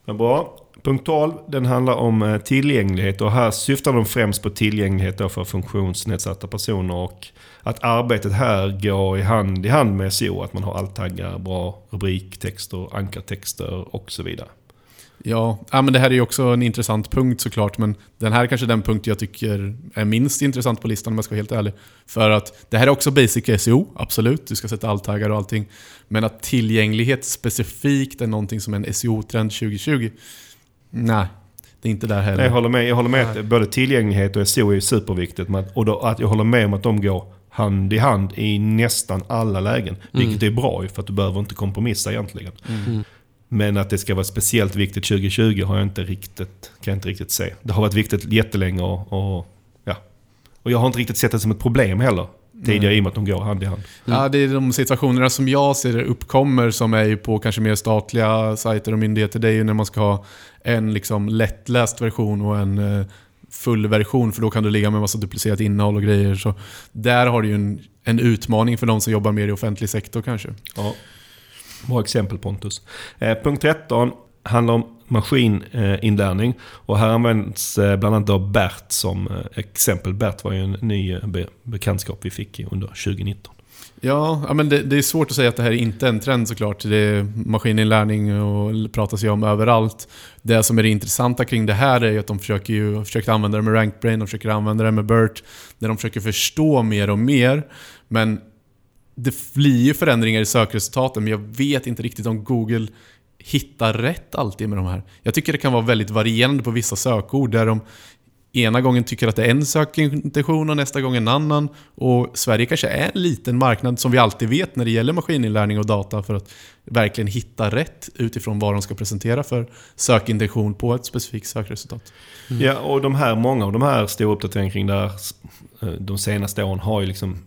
Men bra. Punkt 12, den handlar om eh, tillgänglighet och här syftar de främst på tillgänglighet för funktionsnedsatta personer och att arbetet här går i hand i hand med SEO, att man har alttaggar, bra rubriktexter, ankartexter och så vidare. Ja, ja, men det här är ju också en intressant punkt såklart, men den här är kanske den punkt jag tycker är minst intressant på listan om jag ska vara helt ärlig. För att det här är också basic SEO, absolut, du ska sätta alttaggar och allting. Men att tillgänglighet specifikt är någonting som är en SEO-trend 2020, Nej, det är inte där heller. jag håller med. Jag håller med att både tillgänglighet och SEO är superviktigt. Och då, att jag håller med om att de går hand i hand i nästan alla lägen. Mm. Vilket är bra för att du behöver inte kompromissa egentligen. Mm. Men att det ska vara speciellt viktigt 2020 har jag inte riktigt, kan jag inte riktigt se. Det har varit viktigt jättelänge och, och, ja. och jag har inte riktigt sett det som ett problem heller tidigare i och med att de går hand i hand. Mm. Ja, det är de situationerna som jag ser uppkommer som är på kanske mer statliga sajter och myndigheter. Det är ju när man ska ha en liksom lättläst version och en eh, full version för då kan du ligga med massa duplicerat innehåll och grejer. Så där har du ju en, en utmaning för de som jobbar mer i offentlig sektor kanske. Ja. Bra exempel Pontus. Eh, punkt 13 handlar om maskininlärning. Och här används eh, bland annat då BERT som eh, exempel. BERT var ju en ny eh, bekantskap vi fick under 2019. Ja, men det, det, är svårt att säga att det här är inte är en trend såklart. Det är maskininlärning och pratas ju om överallt. Det som är det intressanta kring det här är att de försöker ju, försöker använda det med RankBrain, de försöker använda det med BERT. Där de försöker förstå mer och mer. Men det blir ju förändringar i sökresultaten, men jag vet inte riktigt om Google hittar rätt alltid med de här. Jag tycker det kan vara väldigt varierande på vissa sökord där de ena gången tycker att det är en sökintention och nästa gång en annan. Och Sverige kanske är en liten marknad som vi alltid vet när det gäller maskininlärning och data för att verkligen hitta rätt utifrån vad de ska presentera för sökintention på ett specifikt sökresultat. Mm. Ja, och de här, många av de här stora uppdateringarna kring eh, de senaste åren har ju liksom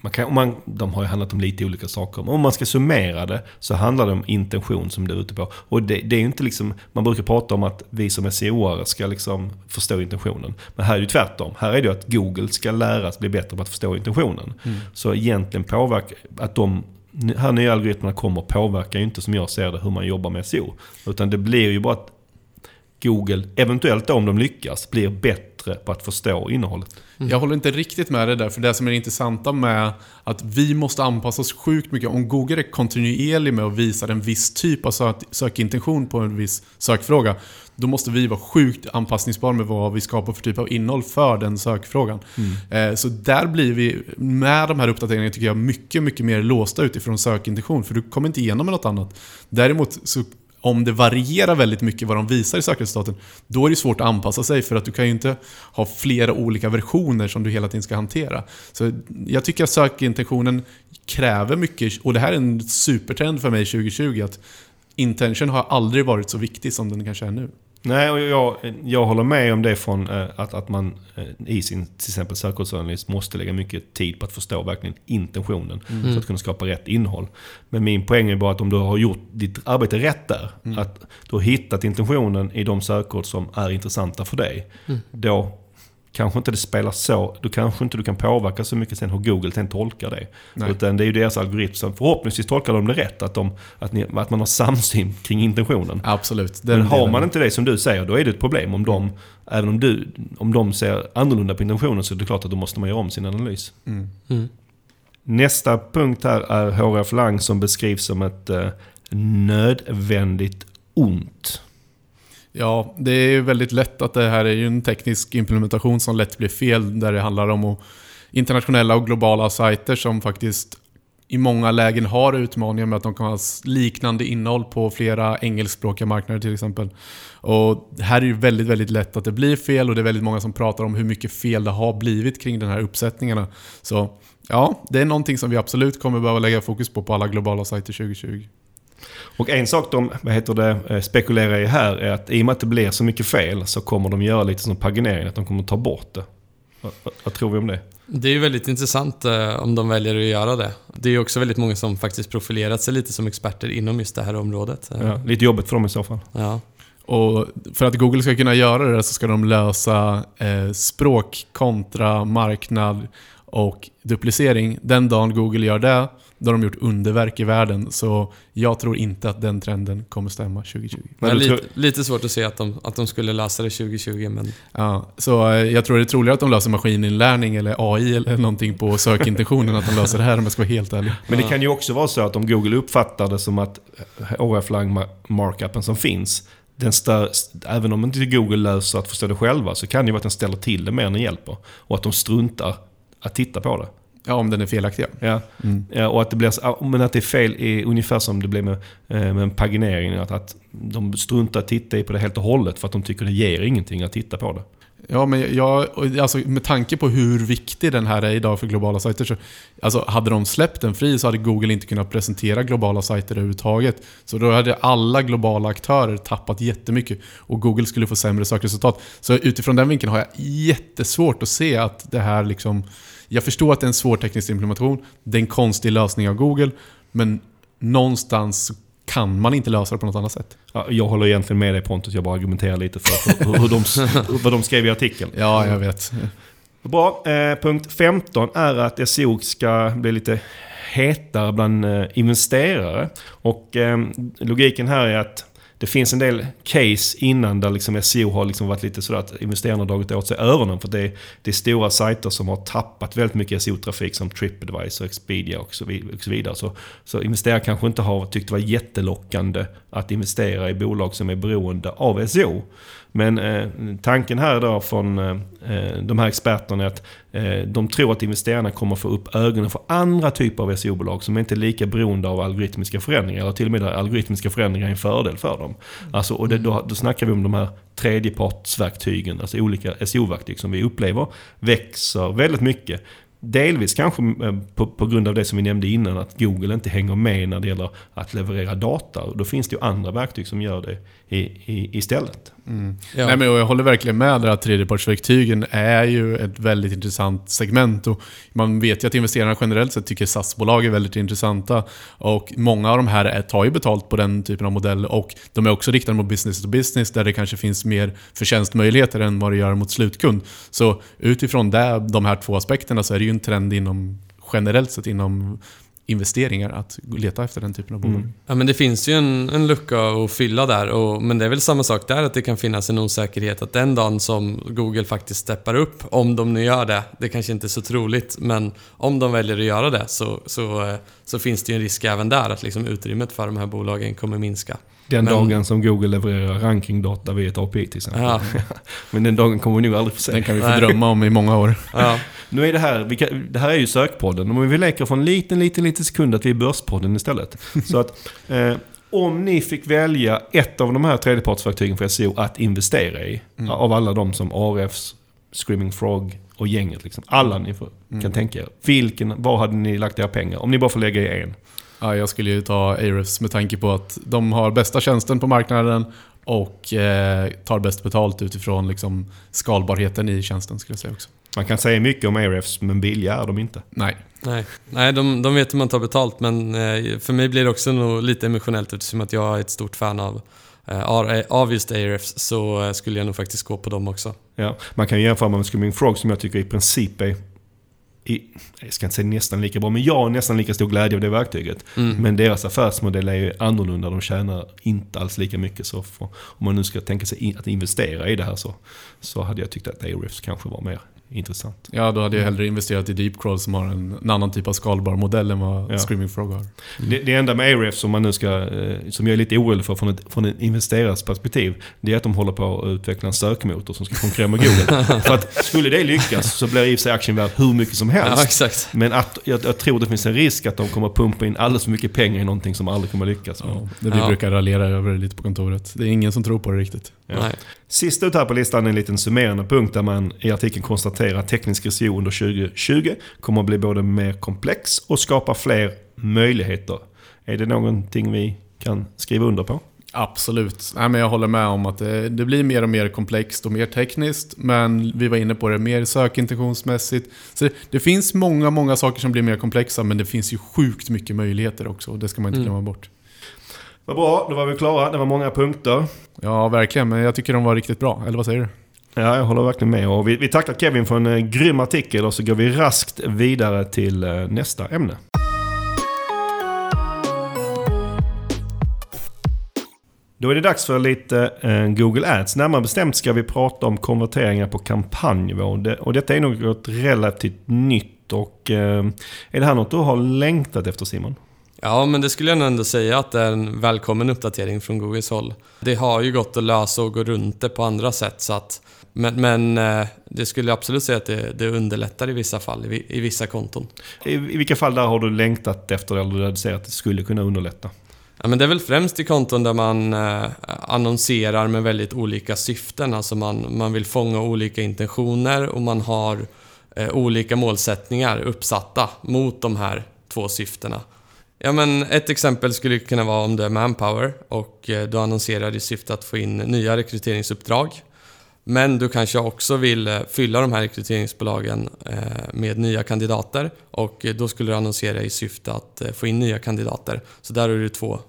man kan, man, de har ju handlat om lite olika saker. Men om man ska summera det så handlar det om intention som du är ute på. Och det, det är inte liksom, man brukar prata om att vi som SEO-are ska liksom förstå intentionen. Men här är det tvärtom. Här är det att Google ska läras bli bättre på att förstå intentionen. Mm. Så egentligen påverkar, att de här nya algoritmerna kommer påverkar ju inte som jag ser det hur man jobbar med SEO. Utan det blir ju bara att Google, eventuellt då om de lyckas, blir bättre på att förstå innehållet. Mm. Jag håller inte riktigt med dig där, för det som är det intressanta med att vi måste anpassa oss sjukt mycket. Om Google är kontinuerlig med att visa en viss typ av sök sökintention på en viss sökfråga, då måste vi vara sjukt anpassningsbara med vad vi skapar för typ av innehåll för den sökfrågan. Mm. Eh, så där blir vi, med de här uppdateringarna, tycker jag, mycket, mycket mer låsta utifrån sökintention. För du kommer inte igenom med något annat. Däremot så om det varierar väldigt mycket vad de visar i sökresultaten, då är det svårt att anpassa sig för att du kan ju inte ha flera olika versioner som du hela tiden ska hantera. Så jag tycker att sökintentionen kräver mycket, och det här är en supertrend för mig 2020, att intention har aldrig varit så viktig som den kanske är nu. Nej, och jag, jag håller med om det från eh, att, att man eh, i sin till exempel sökordsanalys måste lägga mycket tid på att förstå verkligen intentionen för att kunna skapa rätt innehåll. Men min poäng är bara att om du har gjort ditt arbete rätt där, att du har hittat intentionen i de sökord som är intressanta för dig, då kanske inte det spelar så, då kanske inte du kan påverka så mycket sen hur Google sen tolkar det. Nej. Utan det är ju deras algoritm som förhoppningsvis tolkar de det rätt, att, de, att, ni, att man har samsyn kring intentionen. Absolut. Men Den har delen. man inte det som du säger, då är det ett problem. Om de, även om, du, om de ser annorlunda på intentionen så är det klart att då måste man göra om sin analys. Mm. Mm. Nästa punkt här är HRF Lang som beskrivs som ett eh, nödvändigt ont. Ja, det är väldigt lätt att det här är ju en teknisk implementation som lätt blir fel där det handlar om internationella och globala sajter som faktiskt i många lägen har utmaningar med att de kan ha liknande innehåll på flera engelskspråkiga marknader till exempel. Och här är det ju väldigt, väldigt lätt att det blir fel och det är väldigt många som pratar om hur mycket fel det har blivit kring de här uppsättningarna. Så ja, det är någonting som vi absolut kommer behöva lägga fokus på på alla globala sajter 2020. Och en sak de vad heter det, eh, spekulerar i här är att i och med att det blir så mycket fel så kommer de göra lite som paginering, att de kommer ta bort det. Vad, vad, tror vi om det? Det är ju väldigt intressant eh, om de väljer att göra det. Det är ju också väldigt många som faktiskt profilerat sig lite som experter inom just det här området. Eh, Ja, lite jobbigt för dem i så fall. ja. Och för att Google ska kunna göra det så ska de lösa eh, språk kontra marknad och duplicering. Den dagen Google gör det, då har de gjort underverk i världen. Så jag tror inte att den trenden kommer stämma 2020. Det är du lite, tror- lite svårt att se att de, att de skulle lösa det 2020, men Ja, så eh, jag tror det är troligare att de löser maskininlärning eller AI eller någonting på sökintentionen att de löser det här om jag ska vara helt ärlig. Men det kan ju också vara så att om Google uppfattar det som att ORF-lang markupen som finns, den stör, även om inte Google löser att förstå det själva, så kan det ju vara att den ställer till det mer än den hjälper. Och att de struntar att titta på det. Ja, om den är felaktig. Ja. Mm. Ja, och att det blir, så- men att det är fel är ungefär som det blev med, eh, med en paginering. Att, att de struntar att titta i på det helt och hållet för att de tycker det ger ingenting att titta på det. Ja, men jag, alltså med tanke på hur viktig den här är idag för globala sajter så alltså hade de släppt den fri så hade Google inte kunnat presentera globala sajter överhuvudtaget. Så då hade alla globala aktörer tappat jättemycket och Google skulle få sämre sökresultat. Så utifrån den vinkeln har jag jättesvårt att se att det här liksom... Jag förstår att det är en svår teknisk implementation, det är en konstig lösning av Google, men någonstans kan man inte lösa det på något annat sätt. Ja, jag håller egentligen med dig Pontus, jag bara argumenterar lite för hur, hur de, vad de skrev i artikeln. Ja, jag vet. Bra. Eh, punkt 15 är att SEO ska bli lite hetare bland eh, investerare. Och eh, logiken här är att det finns en del case innan där liksom SEO har liksom varit lite sådär att investerarna har dragit åt sig öronen. För det är, det är stora sajter som har tappat väldigt mycket SEO-trafik som Tripadvisor, Expedia och så, vid, och så vidare. Så, så investerare kanske inte har tyckt det var jättelockande att investera i bolag som är beroende av SEO. Men eh, tanken här då från eh, eh, de här experterna är att eh, de tror att investerarna kommer få upp ögonen för andra typer av SEO-bolag som inte är lika beroende av algoritmiska förändringar. Eller till och med där algoritmiska förändringar är en fördel för dem. Alltså, och det, då, då snackar vi om de här tredjepartsverktygen, alltså olika SEO-verktyg som vi upplever växer väldigt mycket. Delvis kanske eh, på, på grund av det som vi nämnde innan, att Google inte hänger med när det gäller att leverera data. Då finns det ju andra verktyg som gör det i, i, istället. Ja. Nej, men jag håller verkligen med där att tredjepartsverktygen är ju ett väldigt intressant segment. Och man vet ju att investerarna generellt sett tycker SAS-bolag är väldigt intressanta. Och många av de här är, tar ju betalt på den typen av modell och de är också riktade mot business to business där det kanske finns mer förtjänstmöjligheter än vad det gör mot slutkund. Så utifrån det, de här två aspekterna så är det ju en trend inom generellt sett inom investeringar att leta efter den typen av bolag. Mm. Ja, men det finns ju en, en lucka att fylla där. Och, men det är väl samma sak där, att det kan finnas en osäkerhet att den dagen som Google faktiskt steppar upp, om de nu gör det, det kanske inte är så troligt, men om de väljer att göra det så, så, eh, så finns det ju en risk även där att liksom utrymmet för de här bolagen kommer minska. Den Men- dagen som Google levererar rankingdata via ett API till exempel. Ja, Men den dagen kommer vi nog aldrig få se. Den kan vi få drömma om i många år. ja. Nu är det här, kan, det här är ju sökpodden. Om vi leker för en liten, liten, liten sekund att vi är börspodden istället. Så att eh, om ni fick välja ett av de här tredjepartsverktygen för SEO att investera i. Mm. Av alla de som RFs, Screaming Frog och gänget. Liksom. Alla ni får, Mm. kan tänka er. Vilken, var hade ni lagt era pengar? Om ni bara får lägga i en. Ja, jag skulle ju ta Ahrefs med tanke på att de har bästa tjänsten på marknaden och eh, tar bäst betalt utifrån liksom, skalbarheten i tjänsten skulle jag säga också. Man kan säga mycket om Ahrefs, men billiga är de inte. Nej. Nej, Nej de, de vet hur man tar betalt men eh, för mig blir det också nog lite emotionellt eftersom att jag är ett stort fan av, eh, av just Ahrefs så eh, skulle jag nog faktiskt gå på dem också. Ja, man kan jämföra med Screaming Frog som jag tycker i princip är i, jag ska inte säga nästan lika bra, men jag har nästan lika stor glädje av det verktyget. Mm. Men deras affärsmodell är ju annorlunda. De tjänar inte alls lika mycket. Så för, om man nu ska tänka sig in, att investera i det här så, så hade jag tyckt att Ahrefs kanske var mer intressant. Ja, då hade jag hellre investerat i Deepcrawl som har en, en annan typ av skalbar modell än vad Ja. Screaming Frog har. Mm. Det, det enda med Ahrefs som man nu ska, eh, som jag är lite orolig för från ett, från ett investerares perspektiv, det är att de håller på att utveckla en sökmotor som ska konkurrera med Google. för att skulle det lyckas så blir i sig aktien värd hur mycket som helst. Ja, exakt. Men att, jag, jag tror det finns en risk att de kommer att pumpa in alldeles för mycket pengar i någonting som aldrig kommer att lyckas. Ja, det vi Ja. brukar raljera över lite på kontoret. Det är ingen som tror på det riktigt. Sist ut här på listan är en liten summerande punkt där man i artikeln konstaterar att teknisk SEO under 2020 kommer att bli både mer komplex och skapa fler möjligheter. Är det någonting vi kan skriva under på? Absolut. Nej, men jag håller med om att det, det blir mer och mer komplext och mer tekniskt. Men vi var inne på det, mer sökintentionsmässigt. Så det, det finns många, många saker som blir mer komplexa, men det finns ju sjukt mycket möjligheter också. och Det ska man inte Mm. glömma bort. Vad bra, då var vi klara. Det var många punkter. Ja, verkligen. Men jag tycker de var riktigt bra. Eller vad säger du? Ja, jag håller verkligen med. Och vi, vi tackar Kevin för en eh, grym artikel och så går vi raskt vidare till eh, nästa ämne. Då är det dags för lite eh, Google Ads. Närmare bestämt ska vi prata om konverteringar på kampanjnivå. Det, och detta är något relativt nytt. Och, eh, är det här något du har längtat efter Simon? Ja, men det skulle jag nog ändå säga att det är en välkommen uppdatering från Googles håll. Det har ju gått att lösa och gå runt det på andra sätt så att... Men, men eh, det skulle jag absolut säga att det, det underlättar i vissa fall, i, i vissa konton. I, I vilka fall där har du längtat efter eller där du ser att det skulle kunna underlätta? Ja, men det är väl främst i konton där man eh, annonserar med väldigt olika syften. Alltså man, man vill fånga olika intentioner och man har eh, olika målsättningar uppsatta mot de här två syftena. Ja, men ett exempel skulle kunna vara om du är Manpower och eh, du annonserar i syfte att få in nya rekryteringsuppdrag. Men du kanske också vill eh, fylla de här rekryteringsbolagen eh, med nya kandidater och eh, då skulle du annonsera i syfte att få in nya kandidater. Så där har du två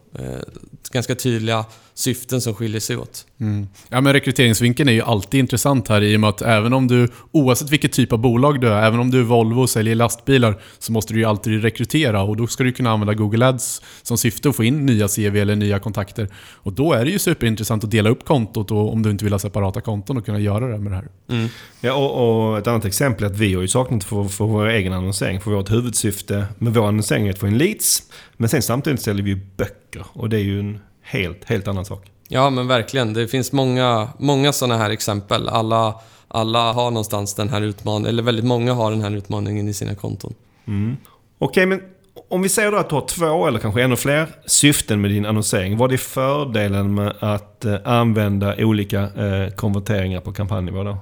ganska tydliga syften som skiljer sig åt. Mm. Ja, men rekryteringsvinkeln är ju alltid intressant här i och med att även om du, oavsett vilket typ av bolag du är, även om du är Volvo och säljer lastbilar, så måste du ju alltid rekrytera och då ska du kunna använda Google Ads som syfte att få in nya CV eller nya kontakter. Och då är det ju superintressant att dela upp kontot och om du inte vill ha separata konton och kunna göra det med det här. Mm. Ja, och, och ett annat exempel är att vi har ju saknat för, för vår egen annonsering. För vårt huvudsyfte med vår annonsering är att få in leads. Men sen samtidigt säljer vi ju böcker. Och det är ju en helt, helt annan sak. Ja, men verkligen. Det finns många, många sådana här exempel. Alla, alla har någonstans den här utmaningen, eller väldigt många har den här utmaningen i sina konton. Mm. Okej, men om vi säger då att du har två eller kanske ännu fler syften med din annonsering. Vad är fördelen med att eh, använda olika eh, konverteringar på kampanjnivå då?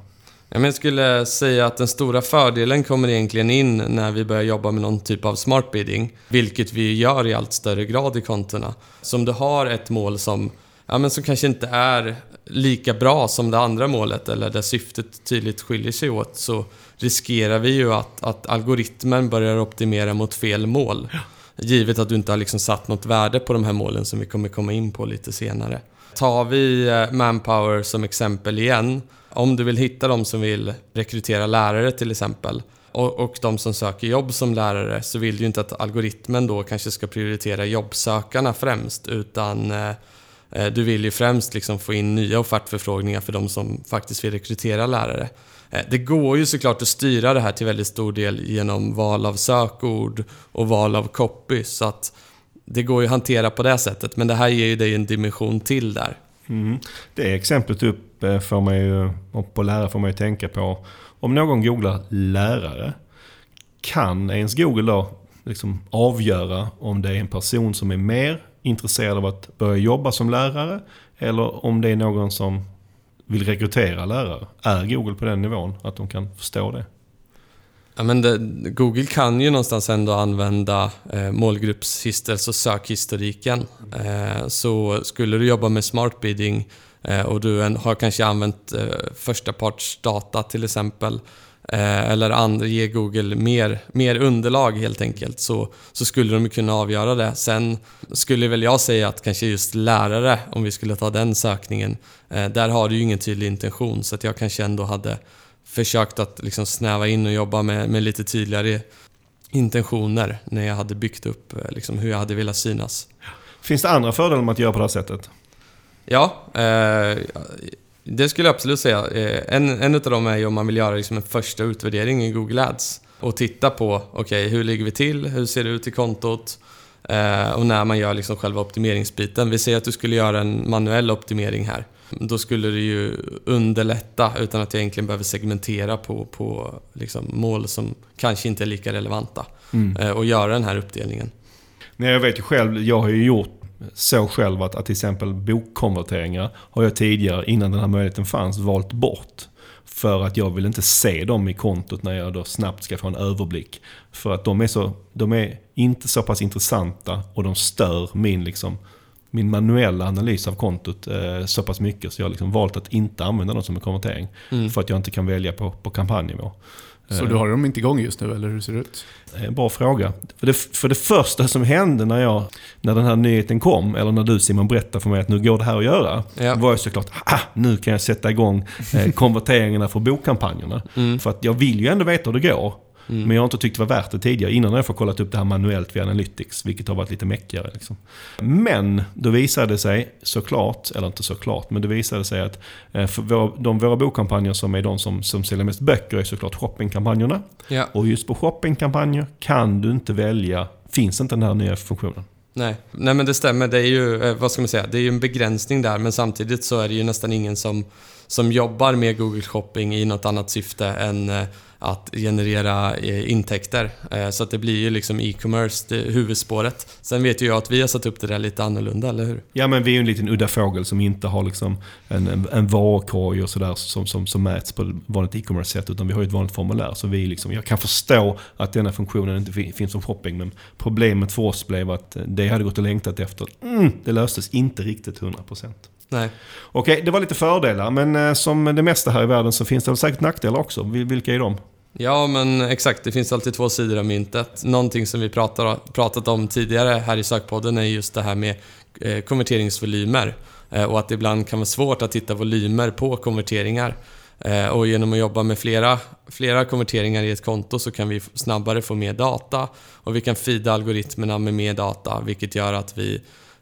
Jag skulle säga att den stora fördelen kommer egentligen in när vi börjar jobba med någon typ av smart bidding, vilket vi gör i allt större grad i kontona. Så om du har ett mål som, ja, men som kanske inte är lika bra som det andra målet eller där syftet tydligt skiljer sig åt så riskerar vi ju att, att algoritmen börjar optimera mot fel mål. Givet att du inte har liksom satt något värde på de här målen som vi kommer komma in på lite senare. Tar vi eh, Manpower som exempel igen. Om du vill hitta de som vill rekrytera lärare till exempel och, och de som söker jobb som lärare så vill du ju inte att algoritmen då kanske ska prioritera jobbsökarna främst utan eh, eh, du vill ju främst liksom få in nya offertförfrågningar för de som faktiskt vill rekrytera lärare. Eh, Det går ju såklart att styra det här till väldigt stor del genom val av sökord och val av copy så att det går ju att hantera på det sättet men det här ger ju dig en dimension till där. Mm. Det exemplet upp eh, får man ju, på lärare får man ju tänka på. Om någon googlar lärare, kan ens Google då liksom avgöra om det är en person som är mer intresserad av att börja jobba som lärare eller om det är någon som vill rekrytera lärare? Är Google på den nivån att de kan förstå det? Ja, men det, Google kan ju någonstans ändå använda eh, målgruppshistorik, alltså sökhistoriken. Eh, så skulle du jobba med smart bidding eh, och du en, har kanske använt eh, förstapartsdata till exempel eh, eller and, ge Google mer, mer underlag helt enkelt så, så skulle de kunna avgöra det. Sen skulle väl jag säga att kanske just lärare, om vi skulle ta den sökningen, eh, där har du ju ingen tydlig intention så att jag kanske ändå hade försökt att liksom snäva in och jobba med, med lite tydligare intentioner när jag hade byggt upp eh, liksom, hur jag hade velat synas. Finns det andra fördelar med att göra på det här sättet? Ja, eh, det skulle jag absolut säga. Eh, en, en av dem är ju om man vill göra liksom en första utvärdering i Google Ads och titta på, okej, okay, hur ligger vi till? Hur ser det ut i kontot? Eh, och när man gör liksom själva optimeringsbiten. Vi säger att du skulle göra en manuell optimering här. Då skulle det ju underlätta utan att jag egentligen behöver segmentera på, på liksom mål som kanske inte är lika relevanta. Mm. Eh, och göra den här uppdelningen. Nej, jag vet ju själv, jag har ju gjort så själv att, att till exempel bokkonverteringar har jag tidigare, innan den här möjligheten fanns, valt bort. För att jag vill inte se dem i kontot när jag då snabbt ska få en överblick. För att de är, så, de är inte så pass intressanta och de stör min liksom min manuella analys av kontot eh, så pass mycket så jag har liksom valt att inte använda dem som en konvertering. Mm. För att jag inte kan välja på, på kampanjnivå. Så du har dem inte igång just nu, eller hur ser det ut? En bra fråga. För det, för det första som hände när, jag, när den här nyheten kom, eller när du Simon berättade för mig att nu går det här att göra. Ja. var jag såklart, ah, nu kan jag sätta igång eh, konverteringarna för bokkampanjerna. Mm. För att jag vill ju ändå veta hur det går. Mm. Men jag har inte tyckt det var värt det tidigare. Innan har jag fått kollat upp det här manuellt via Analytics, vilket har varit lite mäckigare. Liksom. Men då visade det sig såklart, eller inte såklart, men det visade sig att eh, våra, de, våra bokkampanjer som är de som, som säljer mest böcker är såklart shoppingkampanjerna. Ja. Och just på shoppingkampanjer kan du inte välja, finns inte den här nya funktionen. Nej. Nej, men det stämmer. Det är ju, eh, vad ska man säga, det är ju en begränsning där, men samtidigt så är det ju nästan ingen som, som jobbar med Google Shopping i något annat syfte än eh, att generera eh, intäkter. Eh, så att det blir ju liksom e-commerce huvudspåret. Sen vet ju jag att vi har satt upp det där lite annorlunda, eller hur? Ja, men vi är ju en liten udda fågel som inte har liksom en, en, en varukorg och sådär som, som, som mäts på ett vanligt e-commerce-sätt. Utan vi har ju ett vanligt formulär. Så vi liksom, jag kan förstå att denna funktionen inte finns som shopping. Men problemet för oss blev att eh, det hade gått och längtat efter. Mm, det löstes inte riktigt 100%. Nej. Okej, det var lite fördelar. Men eh, som det mesta här i världen så finns det säkert nackdelar också. Vilka är de? Ja, men exakt. Det finns alltid två sidor av myntet. Någonting som vi pratar, pratat om tidigare här i sökpodden är just det här med eh, konverteringsvolymer. Eh, och att det ibland kan vara svårt att hitta volymer på konverteringar. Och genom att jobba med flera, flera konverteringar i ett konto så kan vi snabbare få mer data och vi kan feeda algoritmerna med mer data vilket gör att vi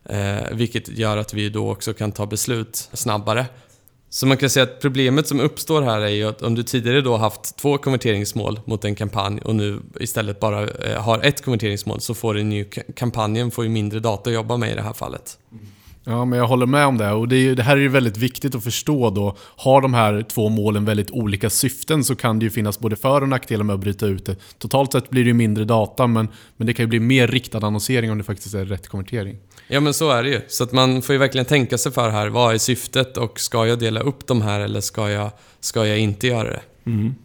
Eh, vilket gör att vi då också kan ta beslut snabbare. Så man kan säga att problemet som uppstår här är ju att om du tidigare då haft två konverteringsmål mot en kampanj och nu istället bara eh, har ett konverteringsmål så får den ju, kampanjen får ju mindre data att jobba med i det här fallet. Mm. Ja, men jag håller med om det. Och det, är, det, här är ju väldigt viktigt att förstå då. Har de här två målen väldigt olika syften så kan det ju finnas både för och nackdelar med att bryta ut det. Totalt sett blir det ju mindre data, men, men det kan ju bli mer riktad annonsering om det faktiskt är rätt konvertering. Ja men så är det ju. Så att man får ju verkligen tänka sig för här. Vad är syftet och ska jag dela upp de här eller ska jag, ska jag inte göra det? Mm.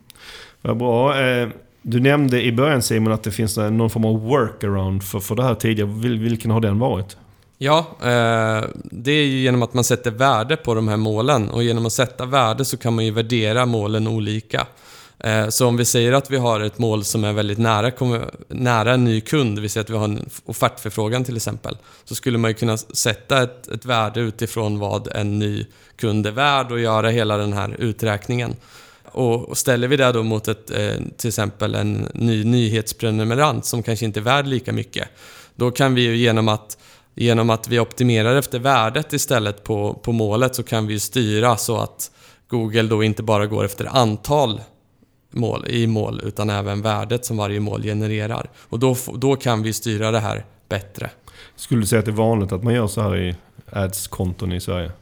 Vad bra. Eh, du nämnde i början Simon att det finns någon form av workaround för, för det här tidigare. Vilken har den varit? Ja, eh, det är ju genom att man sätter värde på de här målen och genom att sätta värde så kan man ju värdera målen olika. Eh, så om vi säger att vi har ett mål som är väldigt nära, nära en ny kund, vi säger att vi har en offertförfrågan till exempel, så skulle man ju kunna sätta ett, ett värde utifrån vad en ny kund är värd och göra hela den här uträkningen. Och ställer vi det då mot ett, eh, till exempel en ny nyhetsprenumerant som kanske inte är värd lika mycket, då kan vi ju genom att Genom att vi optimerar efter värdet istället på, på målet så kan vi styra så att Google då inte bara går efter antal mål, i mål utan även värdet som varje mål genererar. Och då, då kan vi styra det här bättre. Skulle du säga att det är vanligt att man gör så här i ads-konton i Sverige?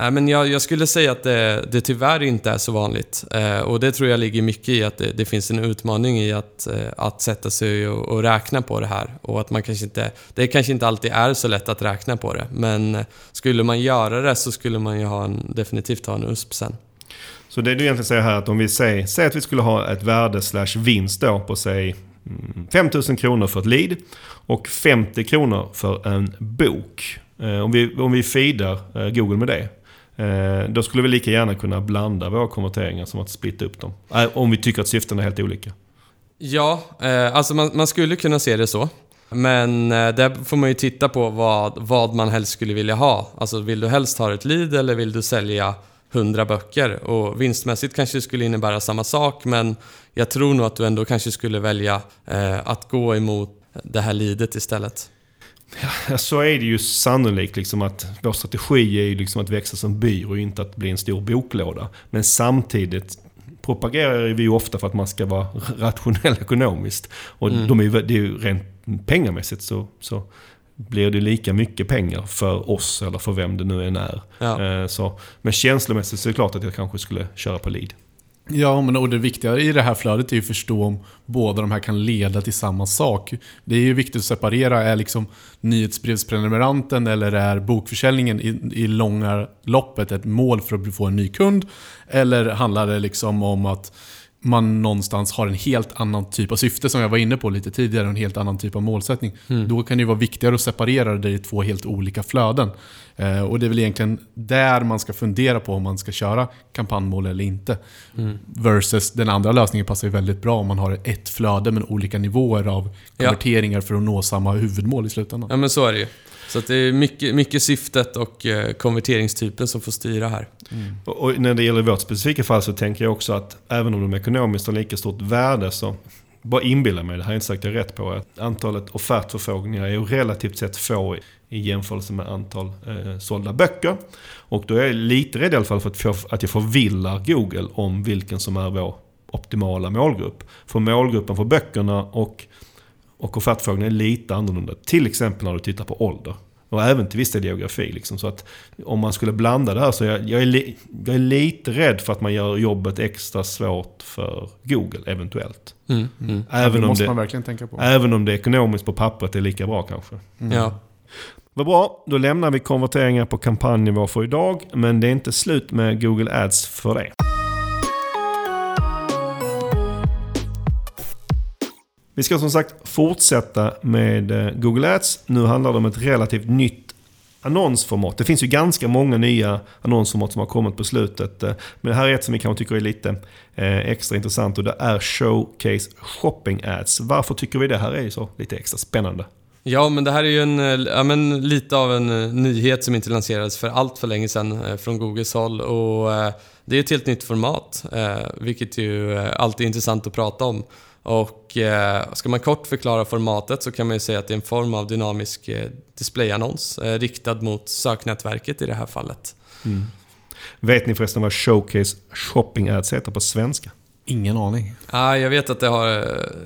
Nej, men jag, jag, skulle säga att det, det tyvärr inte är så vanligt. Eh, och det tror jag ligger mycket i att det, det finns en utmaning i att, eh, att sätta sig och, och, räkna på det här. Och att man kanske inte, det kanske inte alltid är så lätt att räkna på det. Men eh, skulle man göra det så skulle man ju ha en, definitivt ha en USP sen. Så det du egentligen säger här att om vi säger, säger att vi skulle ha ett värde slash vinst då på säg mm, 5000 kronor för ett lead och 50 kronor för en bok. Eh, om vi, om vi feedar eh, Google med det. Eh, då skulle vi lika gärna kunna blanda våra konverteringar som att splitta upp dem. Eh, om vi tycker att syftena är helt olika. Ja, eh, alltså man, man skulle kunna se det så. Men eh, där får man ju titta på vad, vad man helst skulle vilja ha. Alltså vill du helst ha ett lead eller vill du sälja 100 böcker? Och vinstmässigt kanske det skulle innebära samma sak men jag tror nog att du ändå kanske skulle välja eh, att gå emot det här leadet istället. Ja, så är det ju sannolikt. Liksom att vår strategi är ju liksom att växa som byrå, inte att bli en stor boklåda. Men samtidigt propagerar vi ju ofta för att man ska vara rationell ekonomiskt. Och mm. de är det är ju rent pengamässigt så, så blir det lika mycket pengar för oss eller för vem det nu än är. Ja. Eh, så, men känslomässigt så är det klart att jag kanske skulle köra på lead. Ja, men och det viktiga i det här flödet är ju att förstå om båda de här kan leda till samma sak. Det är ju viktigt att separera, är liksom nyhetsbrevsprenumeranten eller är bokförsäljningen i, i långa loppet ett mål för att få en ny kund? Eller handlar det liksom om att man någonstans har en helt annan typ av syfte som jag var inne på lite tidigare, en helt annan typ av målsättning. Mm. Då kan det vara viktigare att separera det i två helt olika flöden. Eh, och det är väl egentligen där man ska fundera på om man ska köra kampanjmål eller inte. Mm. Versus den andra lösningen passar ju väldigt bra om man har ett flöde med olika nivåer av konverteringar ja. för att nå samma huvudmål i slutändan. Ja men så är det ju. Så det är mycket, mycket syftet och eh, konverteringstypen som får styra här. Mm. Och när det gäller vårt specifika fall så tänker jag också att även om de ekonomiskt har lika stort värde så bara inbilla mig, det här är inte sagt jag rätt på, att antalet offertförfrågningar är ju relativt sett få i jämförelse med antal eh, sålda böcker. Och då är jag lite rädd i alla fall för att, att jag förvillar Google om vilken som är vår optimala målgrupp. För målgruppen för böckerna och och offertfrågan är lite annorlunda. Till exempel när du tittar på ålder. Och även till viss del geografi. Liksom. Så att om man skulle blanda det här så jag, jag, är li, jag är lite rädd för att man gör jobbet extra svårt för Google eventuellt. Mm, mm. Även, ja, om det, man verkligen tänka på. även om det ekonomiskt på pappret är lika bra kanske. Mm. Ja. Vad bra, då lämnar vi konverteringar på kampanjnivå för idag. Men det är inte slut med Google Ads för det. Vi ska som sagt fortsätta med eh, Google Ads. Nu handlar det om ett relativt nytt annonsformat. Det finns ju ganska många nya annonsformat som har kommit på slutet. Eh, men det här är ett som vi kanske tycker är lite eh, extra intressant och det är Showcase Shopping Ads. Varför tycker vi det här är så lite extra spännande? Ja, men det här är ju en, ja, men lite av en nyhet som inte lanserades för allt för länge sedan från Googles håll. Och det är ett helt nytt format, vilket ju alltid är intressant att prata om. Och eh, ska man kort förklara formatet så kan man ju säga att det är en form av dynamisk eh, displayannons eh, riktad mot söknätverket i det här fallet. Mm. Vet ni förresten vad Showcase Shopping Ads heter på svenska? Ingen aning. Ah, jag vet att det har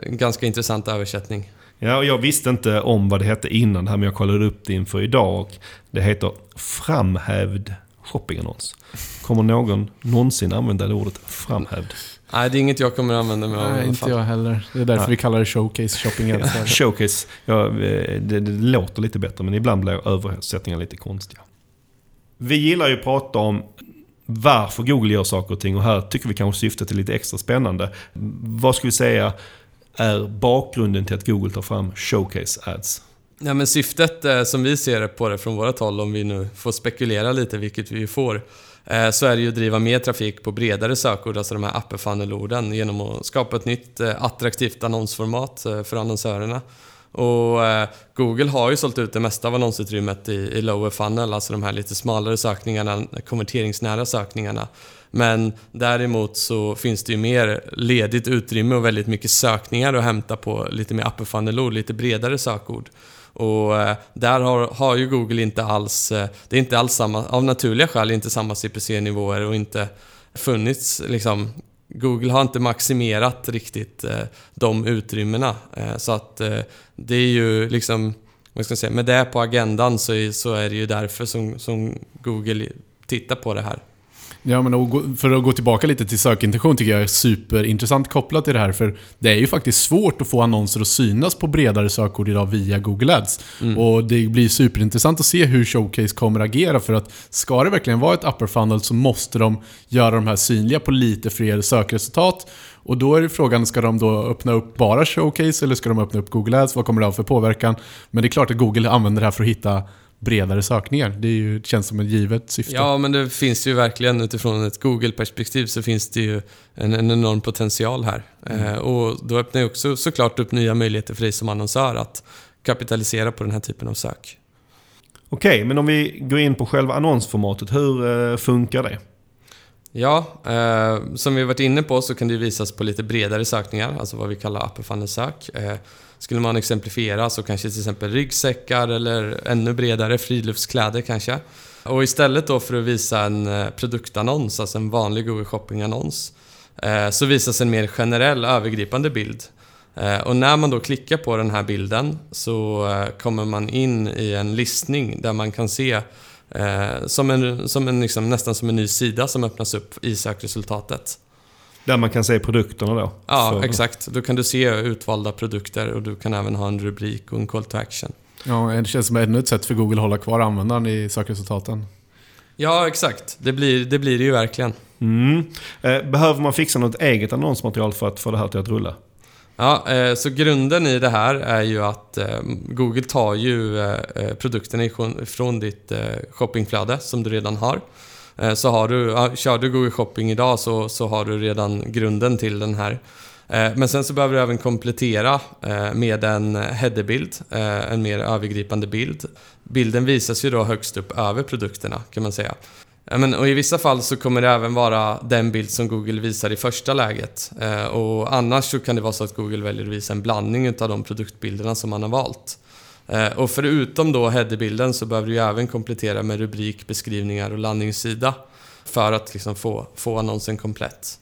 en ganska intressant översättning. Ja, och jag visste inte om vad det hette innan det här, men jag kollade upp det inför idag. Och det heter framhävd shoppingannons. Kommer någon någonsin använda det ordet framhävd? Nej, det är inget jag kommer använda mig av Nej, inte jag heller. Det är därför Nej. vi kallar det showcase shopping. showcase, ja, det, det, låter lite bättre men ibland blir översättningar lite konstiga. Vi gillar ju att prata om varför Google gör saker och ting och här tycker vi kanske syftet är lite extra spännande. Vad ska vi säga är bakgrunden till att Google tar fram Showcase Ads? Ja, men syftet eh, som vi ser på det från vårt håll, om vi nu får spekulera lite, vilket vi får, Eh, Eh, så är det ju att driva mer trafik på bredare sökord, alltså de här upper funnel-orden, genom att skapa ett nytt eh, attraktivt annonsformat eh, för annonsörerna. Och Google har ju sålt ut det mesta av annonsutrymmet i, i lower funnel, alltså de här lite smalare sökningarna, konverteringsnära sökningarna. Men däremot så finns det ju mer ledigt utrymme och väldigt mycket sökningar att hämta på lite mer upper funnel-ord, lite bredare sökord. Och eh, där har, har ju Google inte alls, eh, det är inte alls samma, av naturliga skäl inte samma CPC-nivåer och inte funnits liksom Google har inte maximerat riktigt eh, de utrymmena. Eh, så att det är ju liksom, vad ska jag säga, med det på agendan så är, så är det ju därför som, som Google tittar på det här. Ja, men för att gå tillbaka lite till sökintention tycker jag är superintressant kopplat till det här. För det är ju faktiskt svårt att få annonser att synas på bredare sökord idag via Google Ads. Mm. Och det blir superintressant att se hur Showcase kommer agera. För att ska det verkligen vara ett upper funnel så måste de göra de här synliga på lite fler sökresultat. Och då är det frågan, ska de då öppna upp bara Showcase eller ska de öppna upp Google Ads? Vad kommer det ha för påverkan? Men det är klart att Google använder det här för att hitta bredare sökningar. Det, är ju, det känns som ett givet syfte. Ja, men det finns ju verkligen utifrån ett Google-perspektiv så finns det ju en, en enorm potential här. Mm. Eh, och då öppnar ju också såklart upp nya möjligheter för dig som annonsör att kapitalisera på den här typen av sök. Okej, men om vi går in på själva annonsformatet, hur eh, funkar det? Ja, eh, som vi varit inne på så kan det visas på lite bredare sökningar, alltså vad vi kallar upper funnel-sök. Skulle man exemplifiera så kanske till exempel ryggsäckar eller ännu bredare friluftskläder kanske. Och istället då för att visa en eh, produktannons, alltså en vanlig Google Shopping-annons, eh, så visas en mer generell övergripande bild. Eh, och när man då klickar på den här bilden så kommer man in i en listning där man kan se som en, som en liksom, nästan som en ny sida som öppnas upp i sökresultatet. Där man kan se produkterna då? Ja, för... exakt. Då kan du se utvalda produkter och du kan även ha en rubrik och en call to action. Ja, det känns som ännu ett sätt för Google att hålla kvar användaren i sökresultaten. Ja, exakt. Det blir det, blir det ju verkligen. Mm. Eh, behöver man fixa något eget annonsmaterial för att få det här till att rulla? Ja, eh, så grunden i det här är ju att eh, Google tar ju produkterna från ditt shoppingflöde som du redan har. Eh, så har du, kör du Google Shopping idag så, så har du redan grunden till den här. Eh, men sen så behöver du även komplettera eh, med en headerbild, en mer övergripande bild. Bilden visas ju då högst upp över produkterna kan man säga. Men, och I vissa fall så kommer det även vara den bild som Google visar i första läget. och annars så kan det vara så att Google väljer att visa en blandning av de produktbilderna som man har valt. Eh, och förutom då headerbilden så behöver du även komplettera med rubrik, beskrivningar och landningssida för att liksom få, få annonsen komplett.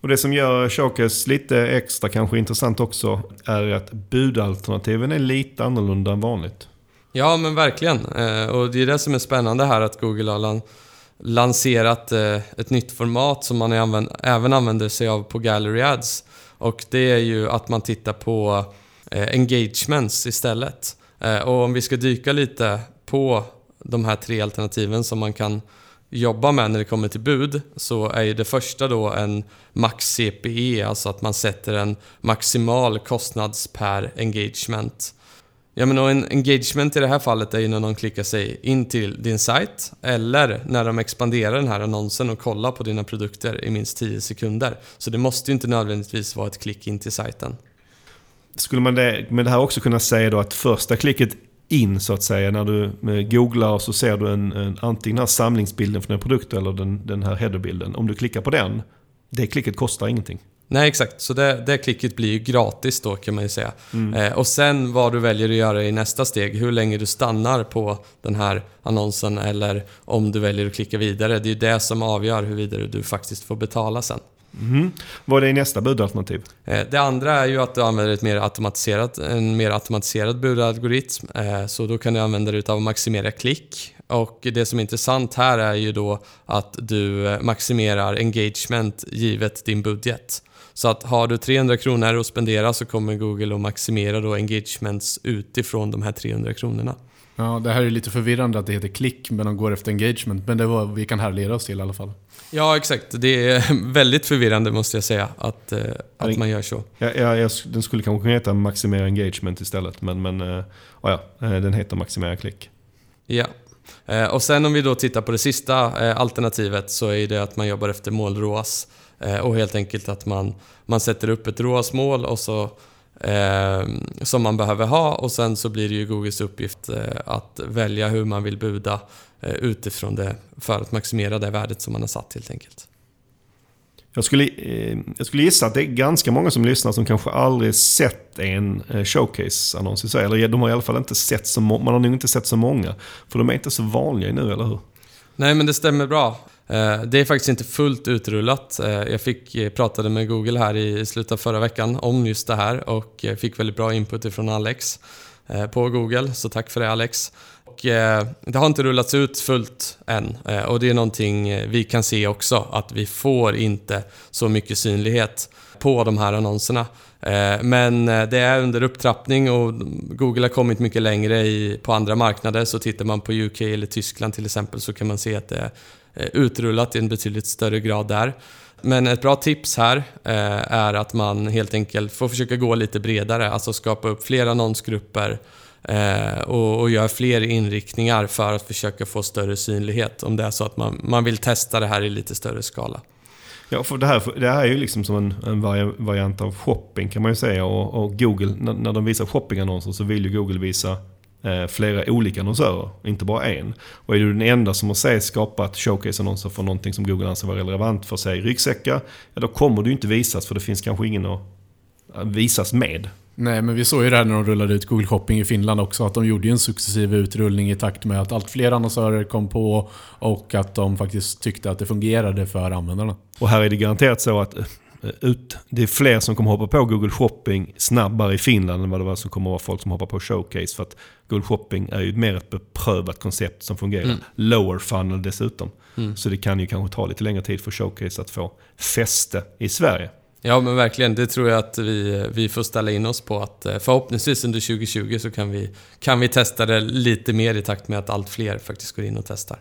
Och det som gör Showcase lite extra kanske intressant också är att budalternativen är lite annorlunda än vanligt. Ja, men verkligen. Eh, och det är det som är spännande här att Google har lanserat eh, ett nytt format som man även använder sig av på Gallery Ads. Och det är ju att man tittar på engagements istället. Eh, och om vi ska dyka lite på de här tre alternativen som man kan jobba med när det kommer till bud så är ju det första då en max CPE, alltså att man sätter en maximal kostnads per engagement. Ja, men en engagement i det här fallet är ju när någon klickar sig in till din sajt eller när de expanderar den här annonsen och kollar på dina produkter i minst 10 sekunder. Så det måste ju inte nödvändigtvis vara ett klick in till sajten. Skulle man det, med det här också kunna säga då att första klicket in så att säga när du googlar och så ser du en, en, antingen den här samlingsbilden för en produkt eller den, den här headerbilden. Om du klickar på den, det klicket kostar ingenting. Nej, exakt. Så det, det klicket blir ju gratis då kan man ju säga. Mm. Eh, och sen vad du väljer att göra i nästa steg, hur länge du stannar på den här annonsen eller om du väljer att klicka vidare. Det är ju det som avgör huruvida du faktiskt får betala sen. Mm. Vad är nästa budalternativ? Eh, det andra är ju att du använder ett mer automatiserat, en mer automatiserad budalgoritm. Eh, så då kan du använda dig av att maximera klick. Och det som är intressant här är ju då att du eh, maximerar engagement givet din budget. Så att har du 300 kronor att spendera så kommer Google att maximera då engagements utifrån de här 300 kronorna. Ja, det här är lite förvirrande att det heter klick men de går efter engagement. Men det var vi kan härleda oss till i alla fall. Ja, exakt. Det är väldigt förvirrande måste jag säga att, eh, att man gör så. Ja, ja, den skulle kanske heta maximera engagement istället. Men, men uh, ja, eh, den heter maximera klick. Ja. Och sen om vi då tittar på det sista alternativet så är det att man jobbar efter mål ROAS. Och helt enkelt att man, man sätter upp ett ROAS-mål och så eh, som man behöver ha och sen så blir det ju Googles uppgift eh, att välja hur man vill buda eh, utifrån det för att maximera det värdet som man har satt helt enkelt. Jag skulle, eh, jag skulle gissa att det är ganska många som lyssnar som kanske aldrig sett en eh, showcase-annons i Sverige. Eller de har i alla fall inte sett så. Man har nog inte sett så många. För de är inte så vanliga nu, eller hur? Nej, men det stämmer bra. Eh, det är faktiskt inte fullt utrullat. Eh, jag fick, eh, pratade med Google här i slutet av förra veckan om just det här och fick väldigt bra input ifrån Alex på Google, så tack för det Alex. Och det har inte rullats ut fullt än. Och det är någonting vi kan se också, att vi får inte så mycket synlighet på de här annonserna. Men det är under upptrappning och Google har kommit mycket längre i, på andra marknader. Så tittar man på UK eller Tyskland till exempel så kan man se att det är Eh, utrullat i en betydligt större grad där. Men ett bra tips här eh, är att man helt enkelt får försöka gå lite bredare, alltså skapa upp fler annonsgrupper eh, och, och göra fler inriktningar för att försöka få större synlighet om det är så att man, man vill testa det här i lite större skala. Ja, för det här, det här är ju liksom som en, en variant av shopping kan man ju säga. Och, och Google, när, när, de visar shoppingannonser så vill ju Google visa flera olika annonsörer, inte bara en. Och är du den enda som har sig skapat showcase-annonser för någonting som Google anser vara relevant för sig ryggsäckar, ja då kommer du inte visas för det finns kanske ingen att visas med. Nej, men vi såg ju det här när de rullade ut Google Shopping i Finland också. Att de gjorde en successiv utrullning i takt med att allt fler annonsörer kom på och att de faktiskt tyckte att det fungerade för användarna. Och här är det garanterat så att eh, ut, det är fler som kommer hoppa på Google Shopping snabbare i Finland än vad det var som kommer vara folk som hoppar på Showcase. För att Google Shopping är ju mer ett beprövat koncept som fungerar. Mm. Lower funnel dessutom. Mm. Så det kan ju kanske ta lite längre tid för Showcase att få fäste i Sverige. Ja men verkligen, det tror jag att vi, vi får ställa in oss på att eh, förhoppningsvis under 2020 så kan vi, kan vi testa det lite mer i takt med att allt fler faktiskt går in och testar.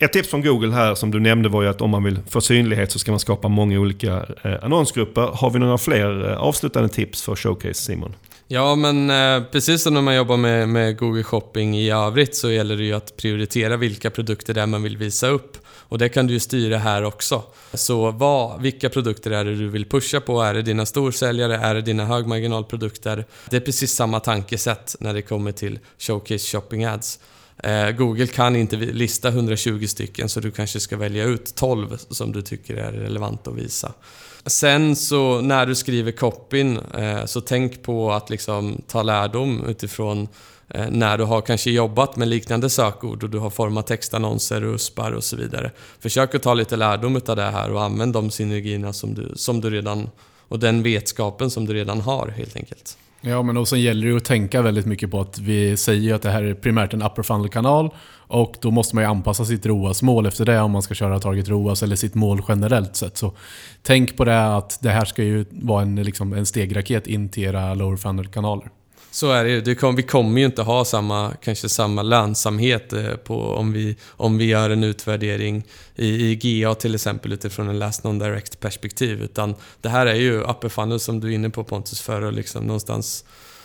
Ett tips från Google här som du nämnde var ju att om man vill få synlighet så ska man skapa många olika eh, annonsgrupper. Har vi några fler eh, avslutande tips för Showcase Simon? Ja, men eh, precis som när man jobbar med, med Google Shopping i övrigt så gäller det ju att prioritera vilka produkter det är man vill visa upp. Och det kan du ju styra här också. Så vad, vilka produkter är det du vill pusha på? Är det dina storsäljare? Är det dina högmarginalprodukter? Det är precis samma tankesätt när det kommer till Showcase Shopping Ads. Eh, Google kan inte lista 120 stycken så du kanske ska välja ut 12 som du tycker är relevant att visa. Sen så när du skriver copyn eh, så tänk på att liksom ta lärdom utifrån eh, när du har kanske jobbat med liknande sökord och du har format textannonser, USPar och så vidare. Försök att ta lite lärdom av det här och använd de synergierna som du, som du redan och den vetskapen som du redan har helt enkelt. Ja, men och sen gäller det att tänka väldigt mycket på att vi säger att det här är primärt en upper funnel-kanal och då måste man ju anpassa sitt ROAS-mål efter det om man ska köra Target ROAS eller sitt mål generellt sett. Så tänk på det att det här ska ju vara en, liksom, en stegraket in till era lower funnel-kanaler. Så är det ju. vi kommer ju inte ha samma, kanske samma lönsamhet eh, på, om, vi, om vi gör en utvärdering i, i GA till exempel utifrån en last non-direct perspektiv. Utan det här är ju upper funnel som du är inne på Pontus för att liksom någonstans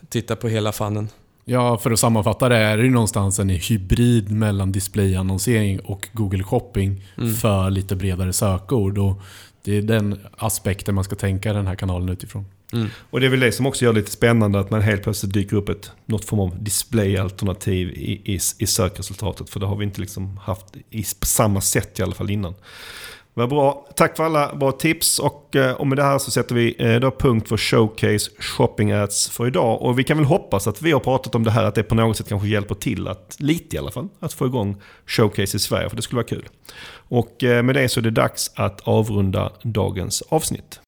titta på hela funneln. Ja, för att sammanfatta det är det ju någonstans en hybrid mellan displayannonsering och Google Shopping mm. för lite bredare sökord. Och det är den aspekten man ska tänka den här kanalen utifrån. Mm. Och det är väl det som också gör det lite spännande att man helt plötsligt dyker upp ett, något form av displayalternativ i, i, i sökresultatet. För det har vi inte liksom haft i, på samma sätt i alla fall innan. Vad bra. Tack för alla bra tips. Och, eh, och med det här så sätter vi eh, då punkt för Showcase Shopping Ads för idag. Och vi kan väl hoppas att vi har pratat om det här, att det på något sätt kanske hjälper till, att, lite i alla fall, att få igång Showcase i Sverige. För det skulle vara kul. Och eh, med det så är det dags att avrunda dagens avsnitt.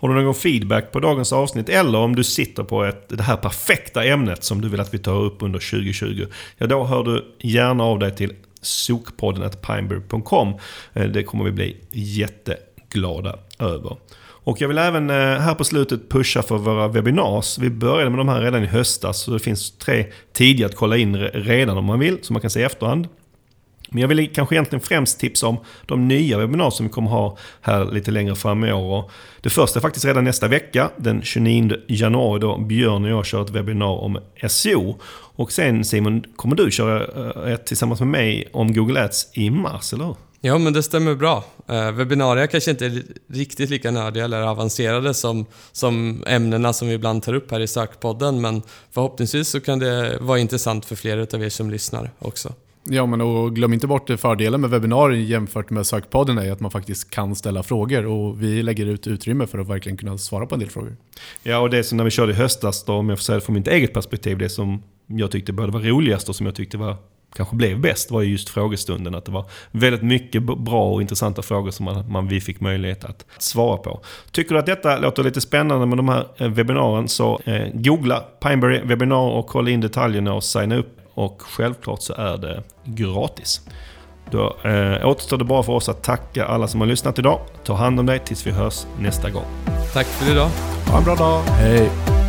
Har du någon feedback på dagens avsnitt eller om du sitter på ett, det här perfekta ämnet som du vill att vi tar upp under 2020. Ja, då hör du gärna av dig till sokpodden pineberry.com. Eh, det kommer vi bli jätteglada över. Och jag vill även eh, här på slutet pusha för våra webinars. Vi började med de här redan i höstas så det finns tre tidiga att kolla in redan om man vill, som man kan se i efterhand. Men jag vill kanske egentligen främst tipsa om de nya webbinar som vi kommer ha här lite längre fram i år. Det första är faktiskt redan nästa vecka, den 29 januari då Björn och jag kör ett webbinar om SEO. Och sen Simon, kommer du köra eh, ett tillsammans med mig om Google Ads i mars, eller hur? Ja, men det stämmer bra. Eh, webbinarier kanske inte är riktigt lika nördiga eller avancerade som, som ämnena som vi ibland tar upp här i Sökpodden, men förhoppningsvis så kan det vara intressant för flera av er som lyssnar också. Ja, men och glöm inte bort fördelen med webbinarier jämfört med sökpodden är att man faktiskt kan ställa frågor och vi lägger ut utrymme för att verkligen kunna svara på en del frågor. Ja, och det som när vi körde i höstas, då, om jag får säga det från mitt eget perspektiv, det som jag tyckte både var roligast och som jag tyckte var kanske blev bäst var just frågestunden. Att det var väldigt mycket bra och intressanta frågor som man, man, vi fick möjlighet att svara på. Tycker du att detta låter lite spännande med de här webbinarierna webbinaren så eh, googla Pineberry webbinar och kolla in detaljerna och signa upp. Och självklart så är det gratis. Då eh, återstår det bara för oss att tacka alla som har lyssnat idag. Ta hand om dig tills vi hörs nästa gång. Tack för idag. Ha en bra dag. Hej.